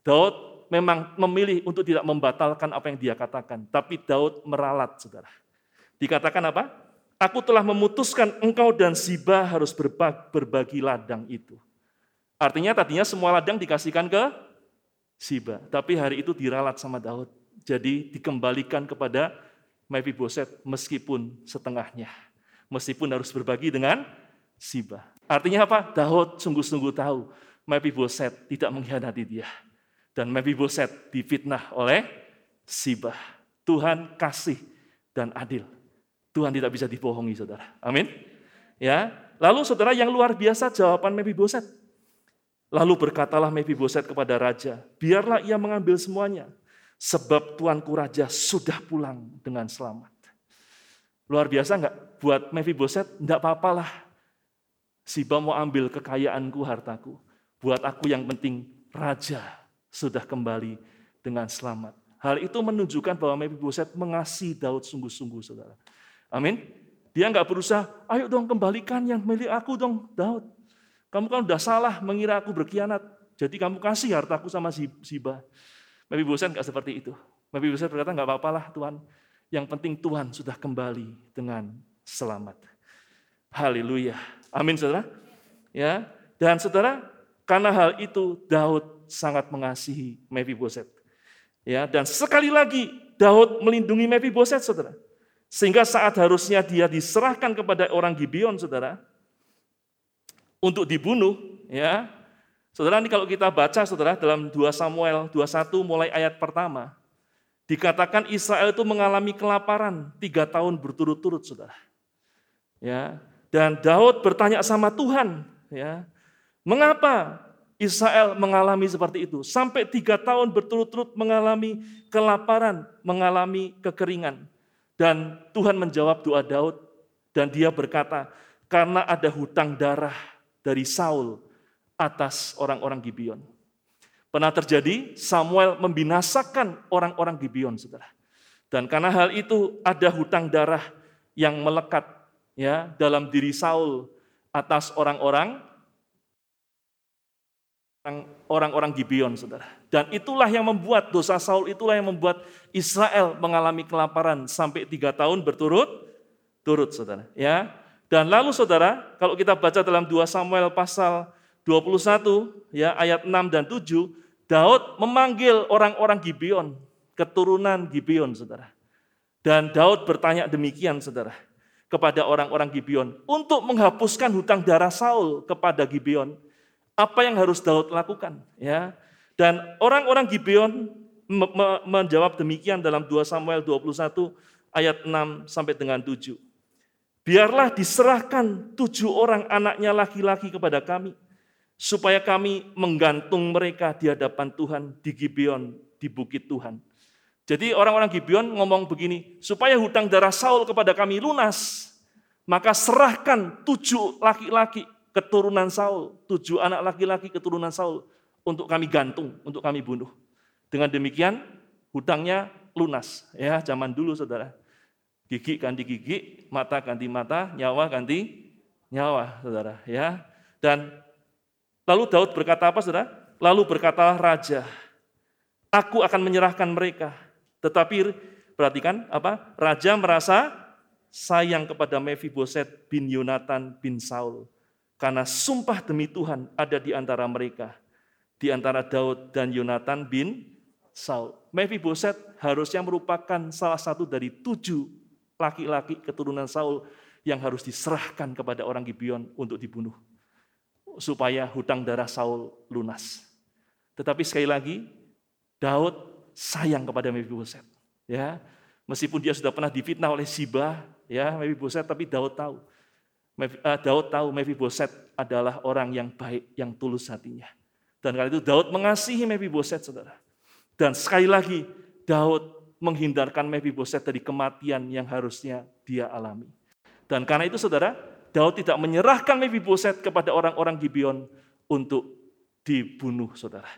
Daud memang memilih untuk tidak membatalkan apa yang dia katakan, tapi Daud meralat, saudara. Dikatakan apa? Aku telah memutuskan engkau dan Siba harus berbagi ladang itu. Artinya tadinya semua ladang dikasihkan ke Siba, tapi hari itu diralat sama Daud. Jadi dikembalikan kepada Mephiboset meskipun setengahnya. Meskipun harus berbagi dengan Siba. Artinya apa? Daud sungguh-sungguh tahu Mephiboset tidak mengkhianati dia. Dan Mephiboset difitnah oleh Sibah. Tuhan kasih dan adil. Tuhan tidak bisa dibohongi, saudara. Amin. Ya, lalu saudara yang luar biasa jawaban Mephiboset. Lalu berkatalah Mephiboset kepada raja, biarlah ia mengambil semuanya, sebab tuanku raja sudah pulang dengan selamat. Luar biasa enggak? Buat Mephiboset, enggak apa-apalah. Siba mau ambil kekayaanku, hartaku. Buat aku yang penting raja sudah kembali dengan selamat. Hal itu menunjukkan bahwa Mephiboset mengasihi Daud sungguh-sungguh, saudara. Amin. Dia nggak berusaha, ayo dong kembalikan yang milik aku dong, Daud. Kamu kan udah salah mengira aku berkhianat. Jadi kamu kasih hartaku sama Ziba. Mephiboset nggak seperti itu. Mephiboset berkata, nggak apa-apa lah Tuhan. Yang penting Tuhan sudah kembali dengan selamat. Haleluya. Amin saudara. Ya, dan saudara, karena hal itu Daud sangat mengasihi Mephiboset. Ya, dan sekali lagi Daud melindungi Mephiboset, saudara. Sehingga saat harusnya dia diserahkan kepada orang Gibeon, saudara, untuk dibunuh, ya. Saudara, ini kalau kita baca, saudara, dalam 2 Samuel 21 mulai ayat pertama, dikatakan Israel itu mengalami kelaparan tiga tahun berturut-turut, saudara. Ya, dan Daud bertanya sama Tuhan, ya, mengapa Israel mengalami seperti itu? Sampai tiga tahun berturut-turut mengalami kelaparan, mengalami kekeringan. Dan Tuhan menjawab doa Daud dan dia berkata, karena ada hutang darah dari Saul atas orang-orang Gibeon. Pernah terjadi Samuel membinasakan orang-orang Gibeon, saudara. Dan karena hal itu ada hutang darah yang melekat ya dalam diri Saul atas orang-orang orang-orang Gibeon, saudara. Dan itulah yang membuat dosa Saul, itulah yang membuat Israel mengalami kelaparan sampai tiga tahun berturut, turut, saudara. Ya, dan lalu saudara, kalau kita baca dalam 2 Samuel pasal 21, ya ayat 6 dan 7, Daud memanggil orang-orang Gibeon, keturunan Gibeon, saudara. Dan Daud bertanya demikian, saudara kepada orang-orang Gibeon untuk menghapuskan hutang darah Saul kepada Gibeon. Apa yang harus Daud lakukan? Ya, dan orang-orang Gibeon menjawab demikian dalam 2 Samuel 21 ayat 6 sampai dengan 7. Biarlah diserahkan tujuh orang anaknya laki-laki kepada kami, supaya kami menggantung mereka di hadapan Tuhan di Gibeon, di bukit Tuhan. Jadi orang-orang Gibeon ngomong begini, supaya hutang darah Saul kepada kami lunas, maka serahkan tujuh laki-laki keturunan Saul, tujuh anak laki-laki keturunan Saul untuk kami gantung, untuk kami bunuh. Dengan demikian hutangnya lunas. Ya, zaman dulu saudara. Gigi ganti gigi, mata ganti mata, nyawa ganti nyawa, saudara. Ya, dan lalu Daud berkata apa, saudara? Lalu berkatalah raja, aku akan menyerahkan mereka tetapi perhatikan apa? Raja merasa sayang kepada Mephiboset bin Yonatan bin Saul. Karena sumpah demi Tuhan ada di antara mereka. Di antara Daud dan Yonatan bin Saul. Mephiboset harusnya merupakan salah satu dari tujuh laki-laki keturunan Saul yang harus diserahkan kepada orang Gibeon untuk dibunuh. Supaya hutang darah Saul lunas. Tetapi sekali lagi, Daud sayang kepada Mephiboset. Ya, meskipun dia sudah pernah difitnah oleh Siba, ya Mephiboset, tapi Daud tahu. Eh, Daud tahu Mephiboset adalah orang yang baik, yang tulus hatinya. Dan kali itu Daud mengasihi Mephiboset, saudara. Dan sekali lagi, Daud menghindarkan Mephiboset dari kematian yang harusnya dia alami. Dan karena itu saudara, Daud tidak menyerahkan Mephiboset kepada orang-orang Gibeon untuk dibunuh, saudara.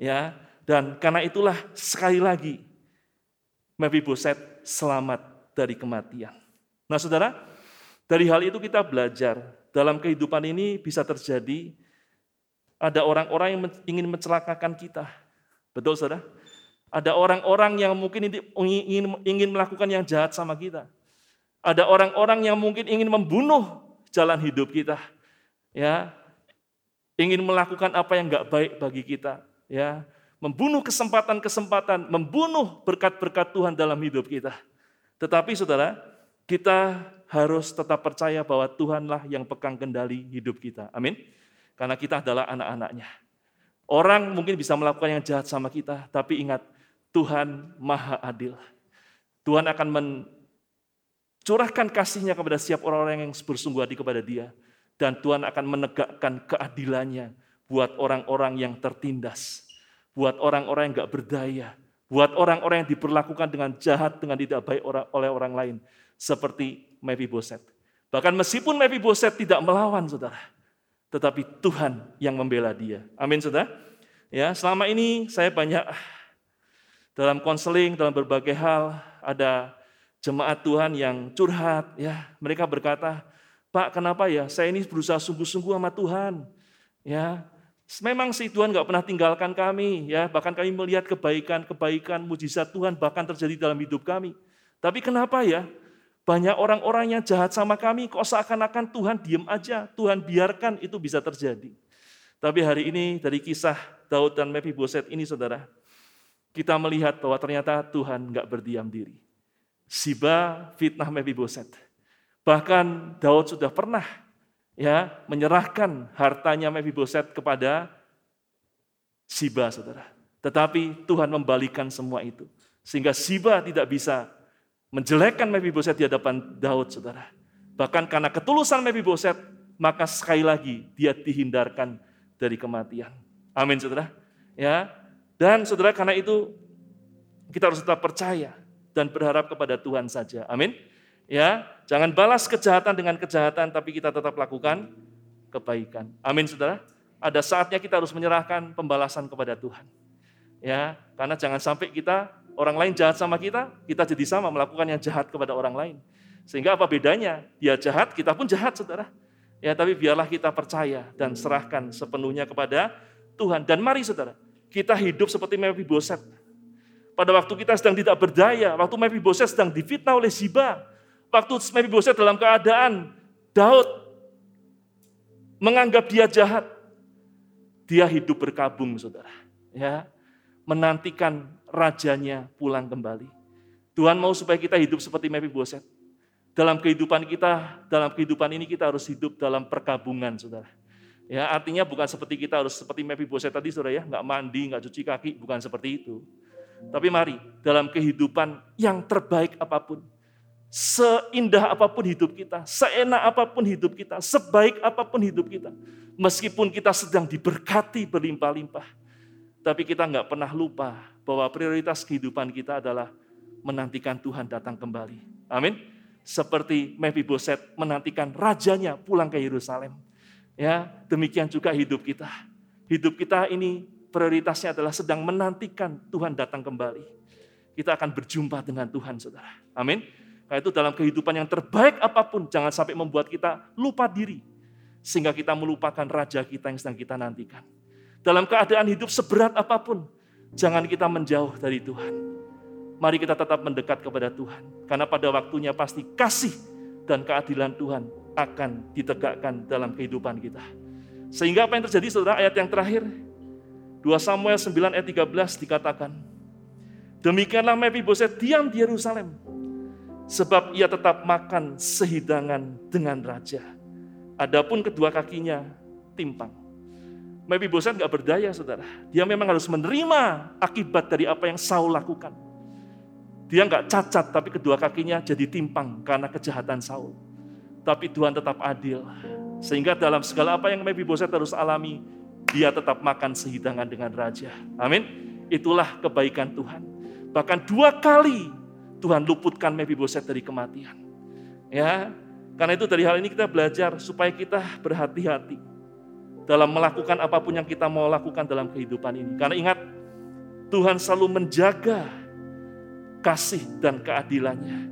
Ya, dan karena itulah sekali lagi Mephiboset selamat dari kematian. Nah saudara, dari hal itu kita belajar dalam kehidupan ini bisa terjadi ada orang-orang yang ingin mencelakakan kita. Betul saudara? Ada orang-orang yang mungkin ingin, ingin melakukan yang jahat sama kita. Ada orang-orang yang mungkin ingin membunuh jalan hidup kita. Ya, ingin melakukan apa yang nggak baik bagi kita. Ya, membunuh kesempatan-kesempatan, membunuh berkat-berkat Tuhan dalam hidup kita. Tetapi saudara, kita harus tetap percaya bahwa Tuhanlah yang pegang kendali hidup kita. Amin. Karena kita adalah anak-anaknya. Orang mungkin bisa melakukan yang jahat sama kita, tapi ingat, Tuhan maha adil. Tuhan akan mencurahkan kasihnya kepada setiap orang-orang yang bersungguh hati kepada dia. Dan Tuhan akan menegakkan keadilannya buat orang-orang yang tertindas buat orang-orang yang nggak berdaya, buat orang-orang yang diperlakukan dengan jahat, dengan tidak baik oleh orang lain, seperti Mephiboset. Bahkan meskipun Mephiboset tidak melawan, saudara, tetapi Tuhan yang membela dia. Amin, saudara. Ya, selama ini saya banyak dalam konseling, dalam berbagai hal, ada jemaat Tuhan yang curhat, ya mereka berkata, Pak kenapa ya saya ini berusaha sungguh-sungguh sama Tuhan, ya memang sih Tuhan nggak pernah tinggalkan kami, ya bahkan kami melihat kebaikan-kebaikan, mujizat Tuhan bahkan terjadi dalam hidup kami. Tapi kenapa ya banyak orang-orang yang jahat sama kami, kok seakan-akan Tuhan diem aja, Tuhan biarkan itu bisa terjadi. Tapi hari ini dari kisah Daud dan Mephiboset ini saudara, kita melihat bahwa ternyata Tuhan nggak berdiam diri. Siba fitnah Mephiboset. Bahkan Daud sudah pernah ya menyerahkan hartanya Mephiboset kepada Siba saudara. Tetapi Tuhan membalikan semua itu. Sehingga Siba tidak bisa menjelekkan Mephiboset di hadapan Daud saudara. Bahkan karena ketulusan Mephiboset, maka sekali lagi dia dihindarkan dari kematian. Amin saudara. Ya. Dan saudara karena itu kita harus tetap percaya dan berharap kepada Tuhan saja. Amin. Ya, jangan balas kejahatan dengan kejahatan tapi kita tetap lakukan kebaikan. Amin saudara. Ada saatnya kita harus menyerahkan pembalasan kepada Tuhan. Ya, karena jangan sampai kita orang lain jahat sama kita, kita jadi sama melakukan yang jahat kepada orang lain. Sehingga apa bedanya? Dia jahat, kita pun jahat, saudara. Ya, tapi biarlah kita percaya dan serahkan sepenuhnya kepada Tuhan. Dan mari saudara, kita hidup seperti Mephiboset. Pada waktu kita sedang tidak berdaya, waktu Mephiboset sedang difitnah oleh Ziba, waktu Mephiboset dalam keadaan Daud menganggap dia jahat, dia hidup berkabung, saudara. Ya, menantikan rajanya pulang kembali. Tuhan mau supaya kita hidup seperti Mephiboset. Dalam kehidupan kita, dalam kehidupan ini kita harus hidup dalam perkabungan, saudara. Ya, artinya bukan seperti kita harus seperti Mephiboset tadi, saudara ya, nggak mandi, nggak cuci kaki, bukan seperti itu. Tapi mari, dalam kehidupan yang terbaik apa pun, seindah apa pun hidup kita, seenak apa pun hidup kita, sebaik apa pun hidup kita, meskipun kita sedang diberkati berlimpah-limpah, tapi kita nggak pernah lupa bahwa prioritas kehidupan kita adalah menantikan Tuhan datang kembali. Amin seperti Mephiboset menantikan rajanya pulang ke Yerusalem. Ya, demikian juga hidup kita. Hidup kita ini prioritasnya adalah sedang menantikan Tuhan datang kembali. Kita akan berjumpa dengan Tuhan, Saudara. Amin. Karena itu dalam kehidupan yang terbaik apa pun jangan sampai membuat kita lupa diri sehingga kita melupakan raja kita yang sedang kita nantikan. Dalam keadaan hidup seberat apa pun, jangan kita menjauh dari Tuhan mari kita tetap mendekat kepada Tuhan. Karena pada waktunya pasti kasih dan keadilan Tuhan akan ditegakkan dalam kehidupan kita. Sehingga apa yang terjadi saudara ayat yang terakhir 2 Samuel 9 ayat 13 dikatakan Demikianlah Mephiboset diam di Yerusalem sebab ia tetap makan sehidangan dengan raja. Adapun kedua kakinya timpang. Mephiboset nggak berdaya saudara. Dia memang harus menerima akibat dari apa yang Saul lakukan. Dia nggak cacat, tapi kedua kakinya jadi timpang karena kejahatan Saul. Tapi Tuhan tetap adil. Sehingga dalam segala apa yang Mephiboset harus alami, dia tetap makan sehidangan dengan raja. Amin. Itulah kebaikan Tuhan. Bahkan dua kali Tuhan luputkan Mephiboset dari kematian. Ya, karena itu dari hal ini kita belajar supaya kita berhati-hati dalam melakukan apa pun yang kita mau lakukan dalam kehidupan ini. Karena ingat, Tuhan selalu menjaga kasih dan keadilannya.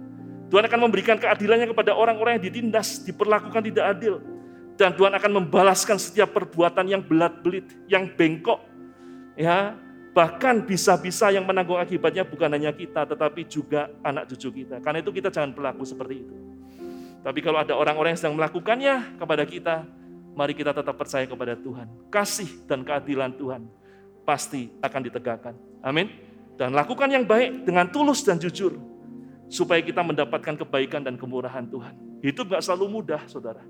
Tuhan akan memberikan keadilannya kepada orang-orang yang ditindas, diperlakukan tidak adil. Dan Tuhan akan membalaskan setiap perbuatan yang belat-belit, yang bengkok. Ya, bahkan bisa-bisa yang menanggung akibatnya bukan hanya kita, tetapi juga anak cucu kita. Karena itu kita jangan berlaku seperti itu. Tapi kalau ada orang-orang yang sedang melakukannya kepada kita, mari kita tetap percaya kepada Tuhan. Kasih dan keadilan Tuhan pasti akan ditegakkan. Amin. Dan lakukan yang baik dengan tulus dan jujur. Supaya kita mendapatkan kebaikan dan kemurahan Tuhan. Hidup gak selalu mudah, saudara.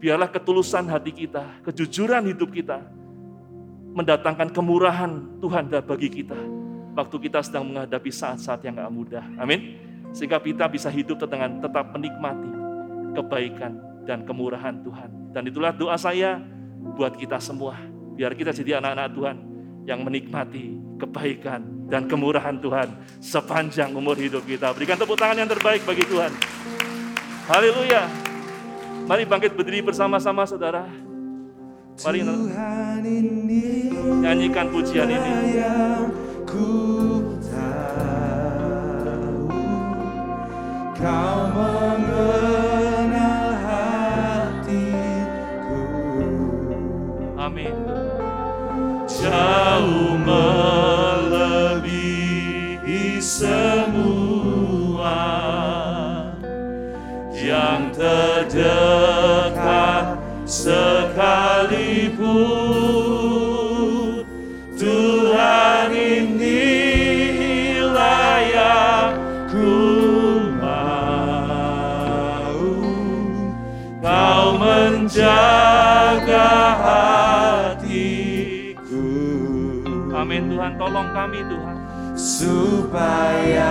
Biarlah ketulusan hati kita, kejujuran hidup kita, mendatangkan kemurahan Tuhan bagi kita. Waktu kita sedang menghadapi saat-saat yang gak mudah. Amin. Sehingga kita bisa hidup dengan tetap menikmati kebaikan dan kemurahan Tuhan. Dan itulah doa saya buat kita semua. Biar kita jadi anak-anak Tuhan yang menikmati kebaikan dan kemurahan Tuhan sepanjang umur hidup kita. Berikan tepuk tangan yang terbaik bagi Tuhan. Haleluya. Mari bangkit berdiri bersama-sama saudara. Mari nyanyikan pujian ini. Kau hatiku. Amin. Jauh melebihi semua. Terdekat sekalipun. Tuhan inilah yang ku mau. Kau menjaga hatiku. Amin Tuhan. Tolong kami Tuhan. Supaya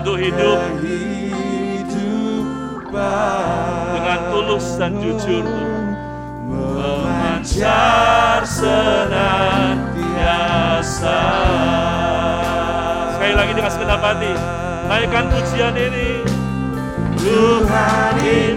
Untuk hidup dengan tulus dan jujur memancar senantiasa. Sekali lagi dengan segenap hati Naikkan pujian ini. Tuhan inilah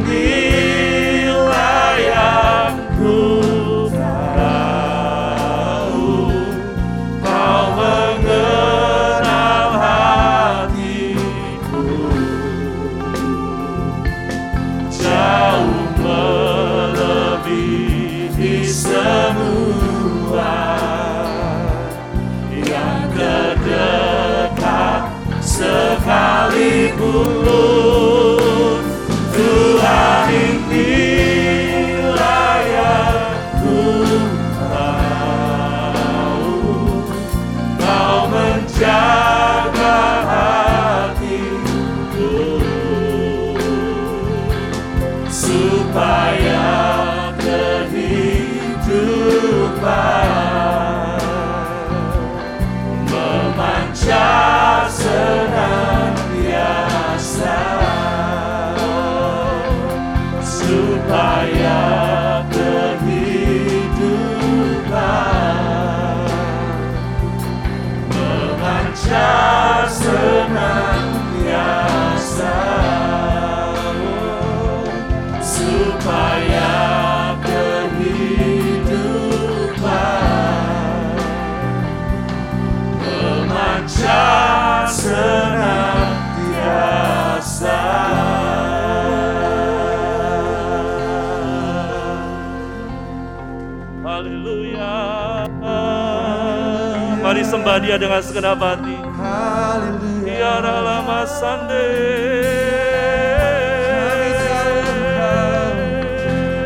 dia dengan segenap hati. Haleluya. Lama sande.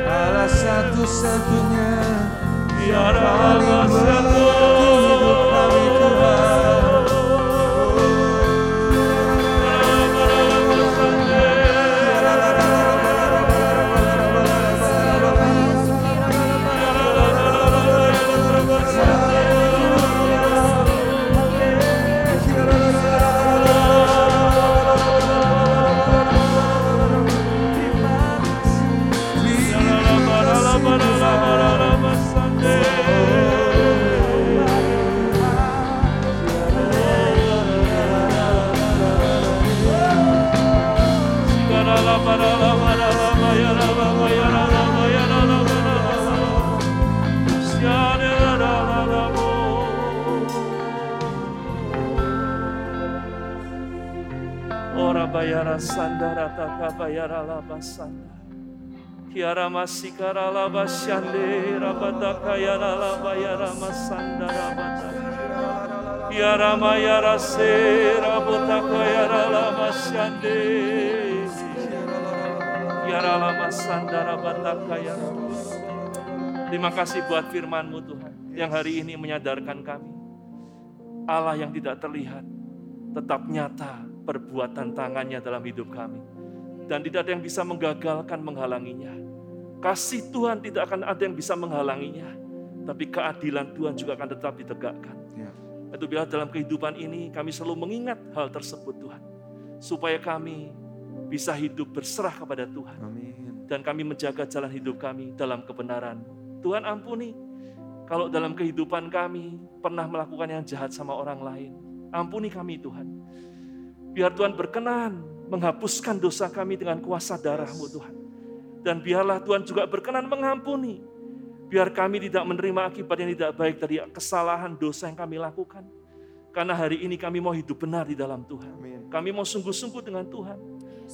Allah satu-satunya. Tiara paling Kiara rabata rabata. Kiara. Kiara rabata. Terima kasih buat firman-Mu Tuhan yang hari ini menyadarkan kami. Allah yang tidak terlihat tetap nyata perbuatan tangannya dalam hidup kami. Dan tidak ada yang bisa menggagalkan menghalanginya. Kasih Tuhan tidak akan ada yang bisa menghalanginya. Tapi keadilan Tuhan juga akan tetap ditegakkan. Ya. Itu biar dalam kehidupan ini kami selalu mengingat hal tersebut Tuhan. Supaya kami bisa hidup berserah kepada Tuhan. Amin. Dan kami menjaga jalan hidup kami dalam kebenaran. Tuhan ampuni kalau dalam kehidupan kami pernah melakukan yang jahat sama orang lain. Ampuni kami Tuhan. Biar Tuhan berkenan menghapuskan dosa kami dengan kuasa darah-Mu Tuhan. Dan biarlah Tuhan juga berkenan mengampuni. Biar kami tidak menerima akibat yang tidak baik dari kesalahan dosa yang kami lakukan. Karena hari ini kami mau hidup benar di dalam Tuhan. Kami mau sungguh-sungguh dengan Tuhan.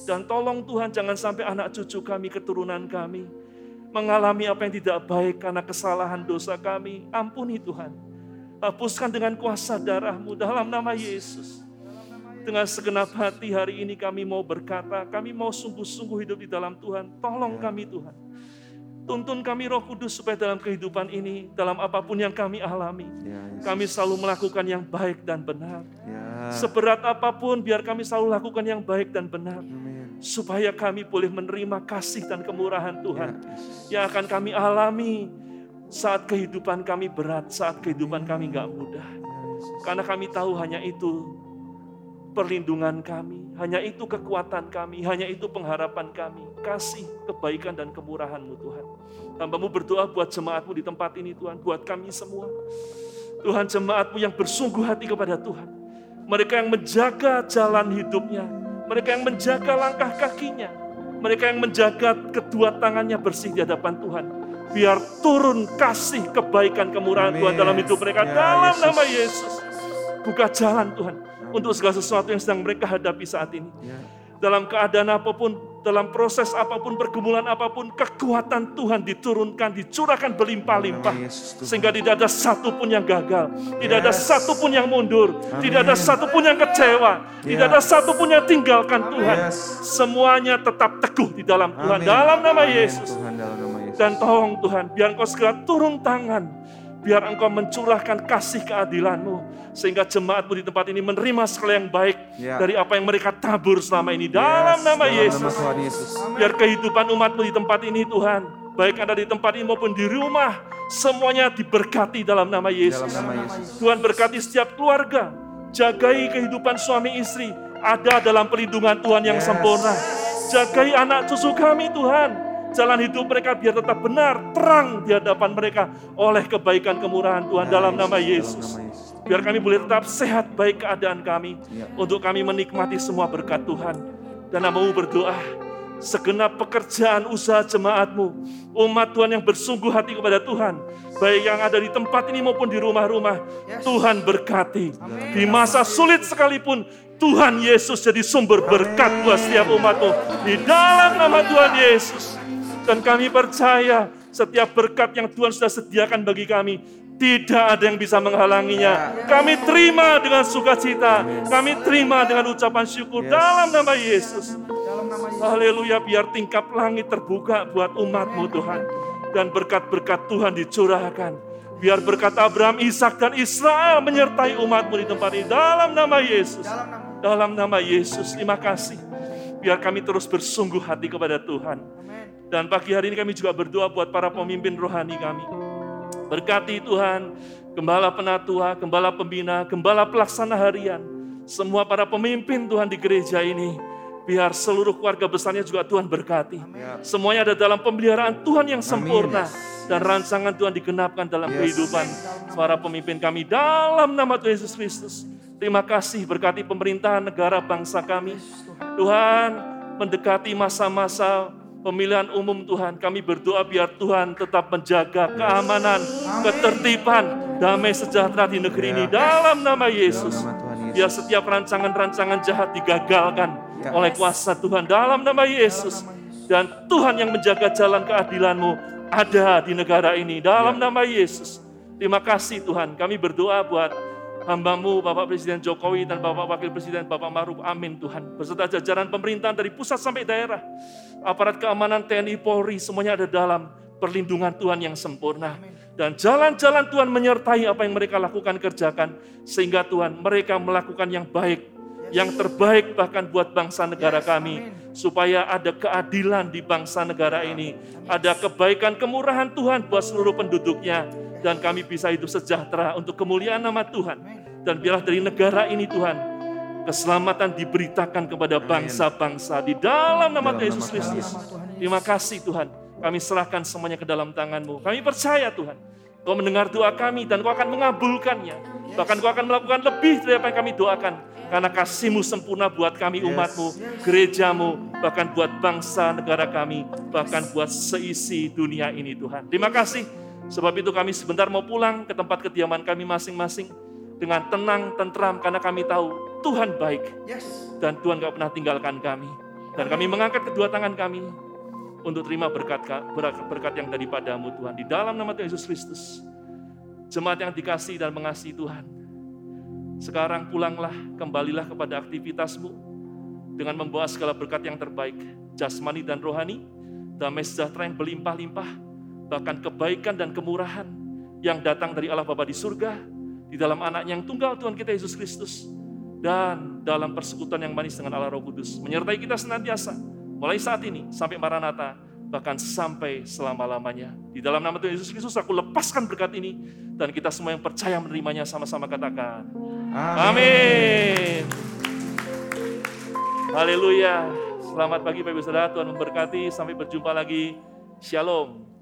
Dan tolong Tuhan jangan sampai anak cucu kami, keturunan kami mengalami apa yang tidak baik karena kesalahan dosa kami. Ampuni Tuhan. Hapuskan dengan kuasa darahmu dalam nama Yesus. Dengan segenap hati hari ini kami mau berkata, kami mau sungguh-sungguh hidup di dalam Tuhan. Tolong kami Tuhan. Tuntun kami roh kudus supaya dalam kehidupan ini, dalam apa pun yang kami alami, Ya, kami selalu melakukan yang baik dan benar. Ya. Seberat apa pun, biar kami selalu lakukan yang baik dan benar. Supaya kami boleh menerima kasih dan kemurahan Tuhan Ya, yang akan kami alami saat kehidupan kami berat, saat kehidupan kami nggak mudah. Ya. Karena kami tahu hanya itu perlindungan kami, hanya itu kekuatan kami, hanya itu pengharapan kami, kasih, kebaikan dan kemurahan-Mu Tuhan. Hambamu berdoa buat jemaat-Mu di tempat ini Tuhan, buat kami semua. Tuhan jemaat-Mu yang bersungguh hati kepada Tuhan. Mereka yang menjaga jalan hidupnya, mereka yang menjaga langkah kakinya, mereka yang menjaga kedua tangannya bersih di hadapan Tuhan. Biar turun kasih kebaikan kemurahan Amin. Tuhan dalam hidup mereka Ya, dalam Yesus. nama Yesus. Buka jalan Tuhan untuk segala sesuatu yang sedang mereka hadapi saat ini. Ya. Dalam keadaan apa pun, dalam proses apa pun, pergumulan apa pun, kekuatan Tuhan diturunkan, dicurahkan berlimpah-limpah. Sehingga tidak ada satupun yang gagal, tidak ada Yes. satupun yang mundur, tidak ada satupun yang kecewa, tidak ada satupun yang tinggalkan Tuhan. Yes. Semuanya tetap teguh di dalam Tuhan, Amin. dalam nama Yesus. Tuhan dalam nama Yesus. Dan tolong Tuhan, biar Engkau segera turun tangan. Biar Engkau mencurahkan kasih keadilan-Mu. Sehingga jemaatmu di tempat ini menerima segala yang baik Ya. dari apa yang mereka tabur selama ini. Dalam Yes, nama dalam Yesus. Nama Tuhan Yesus. Biar kehidupan umatmu di tempat ini Tuhan. Baik ada di tempat ini maupun di rumah. Semuanya diberkati dalam nama Dalam Yesus. nama Yesus. Tuhan berkati setiap keluarga. Jagai kehidupan suami istri. Ada dalam perlindungan Tuhan yang Yes. sempurna. Jagai anak cucu kami Tuhan. Jalan hidup mereka biar tetap benar, terang di hadapan mereka oleh kebaikan kemurahan Tuhan dalam nama Yesus. Dalam nama Yesus. Biar kami boleh tetap sehat baik keadaan kami. Ya. Untuk kami menikmati semua berkat Tuhan. Dan namamu berdoa. Segenap pekerjaan usaha jemaatmu. Umat Tuhan yang bersungguh hati kepada Tuhan. Baik yang ada di tempat ini maupun di rumah-rumah. Tuhan berkati. Di masa sulit sekalipun. Tuhan Yesus jadi sumber berkat buat setiap umatmu. Di dalam nama Tuhan Yesus. Dan kami percaya setiap berkat yang Tuhan sudah sediakan bagi kami tidak ada yang bisa menghalanginya. Kami terima dengan sukacita. Kami terima dengan ucapan syukur Yes. dalam nama Yesus. Haleluya, biar tingkap langit terbuka buat umatmu Tuhan. Dan berkat-berkat Tuhan dicurahkan. Biar berkat Abraham, Ishak dan Israel menyertai umatmu di tempat ini. Dalam nama Yesus. Dalam nama Yesus, terima kasih. Biar kami terus bersungguh hati kepada Tuhan. Dan pagi hari ini kami juga berdoa buat para pemimpin rohani kami. Berkati Tuhan, gembala penatua, gembala pembina, gembala pelaksana harian. Semua para pemimpin Tuhan di gereja ini. Biar seluruh keluarga besarnya juga Tuhan berkati. Ya. Semuanya ada dalam pemeliharaan Tuhan yang sempurna. Yes. Dan rancangan Tuhan digenapkan dalam Yes. kehidupan para pemimpin kami. Dalam nama Tuhan Yesus Kristus. Terima kasih berkati pemerintahan negara bangsa kami. Tuhan mendekati masa-masa pemilihan umum Tuhan. Kami berdoa biar Tuhan tetap menjaga keamanan, ketertiban, damai sejahtera di negeri ini. Dalam nama Yesus. Dalam nama Yesus. Biar setiap rancangan-rancangan jahat digagalkan Ya. oleh kuasa Tuhan. Dalam nama Yesus. Dan Tuhan yang menjaga jalan keadilanmu ada di negara ini. Dalam Ya. nama Yesus. Terima kasih Tuhan. Kami berdoa buat hambamu Bapak Presiden Jokowi dan Bapak Wakil Presiden Bapak Maruf. Amin Tuhan. Beserta jajaran pemerintahan dari pusat sampai daerah. Aparat keamanan TNI Polri semuanya ada dalam perlindungan Tuhan yang sempurna. Dan jalan-jalan Tuhan menyertai apa yang mereka lakukan kerjakan. Sehingga Tuhan mereka melakukan yang baik. Yang terbaik bahkan buat bangsa negara kami. Supaya ada keadilan di bangsa negara ini. Ada kebaikan kemurahan Tuhan buat seluruh penduduknya. Dan kami bisa hidup sejahtera untuk kemuliaan nama Tuhan. Dan biarlah dari negara ini Tuhan, keselamatan diberitakan kepada bangsa-bangsa di dalam nama Tuhan Yesus Kristus. Terima kasih Tuhan. Kami serahkan semuanya ke dalam tangan-Mu. Kami percaya Tuhan. Kau mendengar doa kami dan Kau akan mengabulkannya. Bahkan Kau akan melakukan lebih dari apa yang kami doakan. Karena kasih-Mu sempurna buat kami umat-Mu, gereja-Mu, bahkan buat bangsa negara kami, bahkan buat seisi dunia ini Tuhan. Terima kasih. Sebab itu kami sebentar mau pulang ke tempat kediaman kami masing-masing dengan tenang, tentram, karena kami tahu Tuhan baik Yes. dan Tuhan gak pernah tinggalkan kami. Dan kami mengangkat kedua tangan kami untuk terima berkat, berkat, yang daripadamu Tuhan. Di dalam nama Tuhan Yesus Kristus. Jemaat yang dikasih dan mengasihi Tuhan. Sekarang pulanglah, kembalilah kepada aktivitasmu dengan membawa segala berkat yang terbaik, jasmani dan rohani, damai sejahtera yang berlimpah-limpah, bahkan kebaikan dan kemurahan yang datang dari Allah Bapa di surga, di dalam anaknya yang tunggal Tuhan kita Yesus Kristus, dan dalam persekutuan yang manis dengan Allah Roh Kudus, menyertai kita senantiasa, mulai saat ini sampai Maranatha, bahkan sampai selama-lamanya. Di dalam nama Tuhan Yesus Kristus aku lepaskan berkat ini dan kita semua yang percaya menerimanya sama-sama katakan. Amin. Haleluya. Selamat pagi Bapak Ibu Saudara, Tuhan memberkati. Sampai berjumpa lagi. Shalom.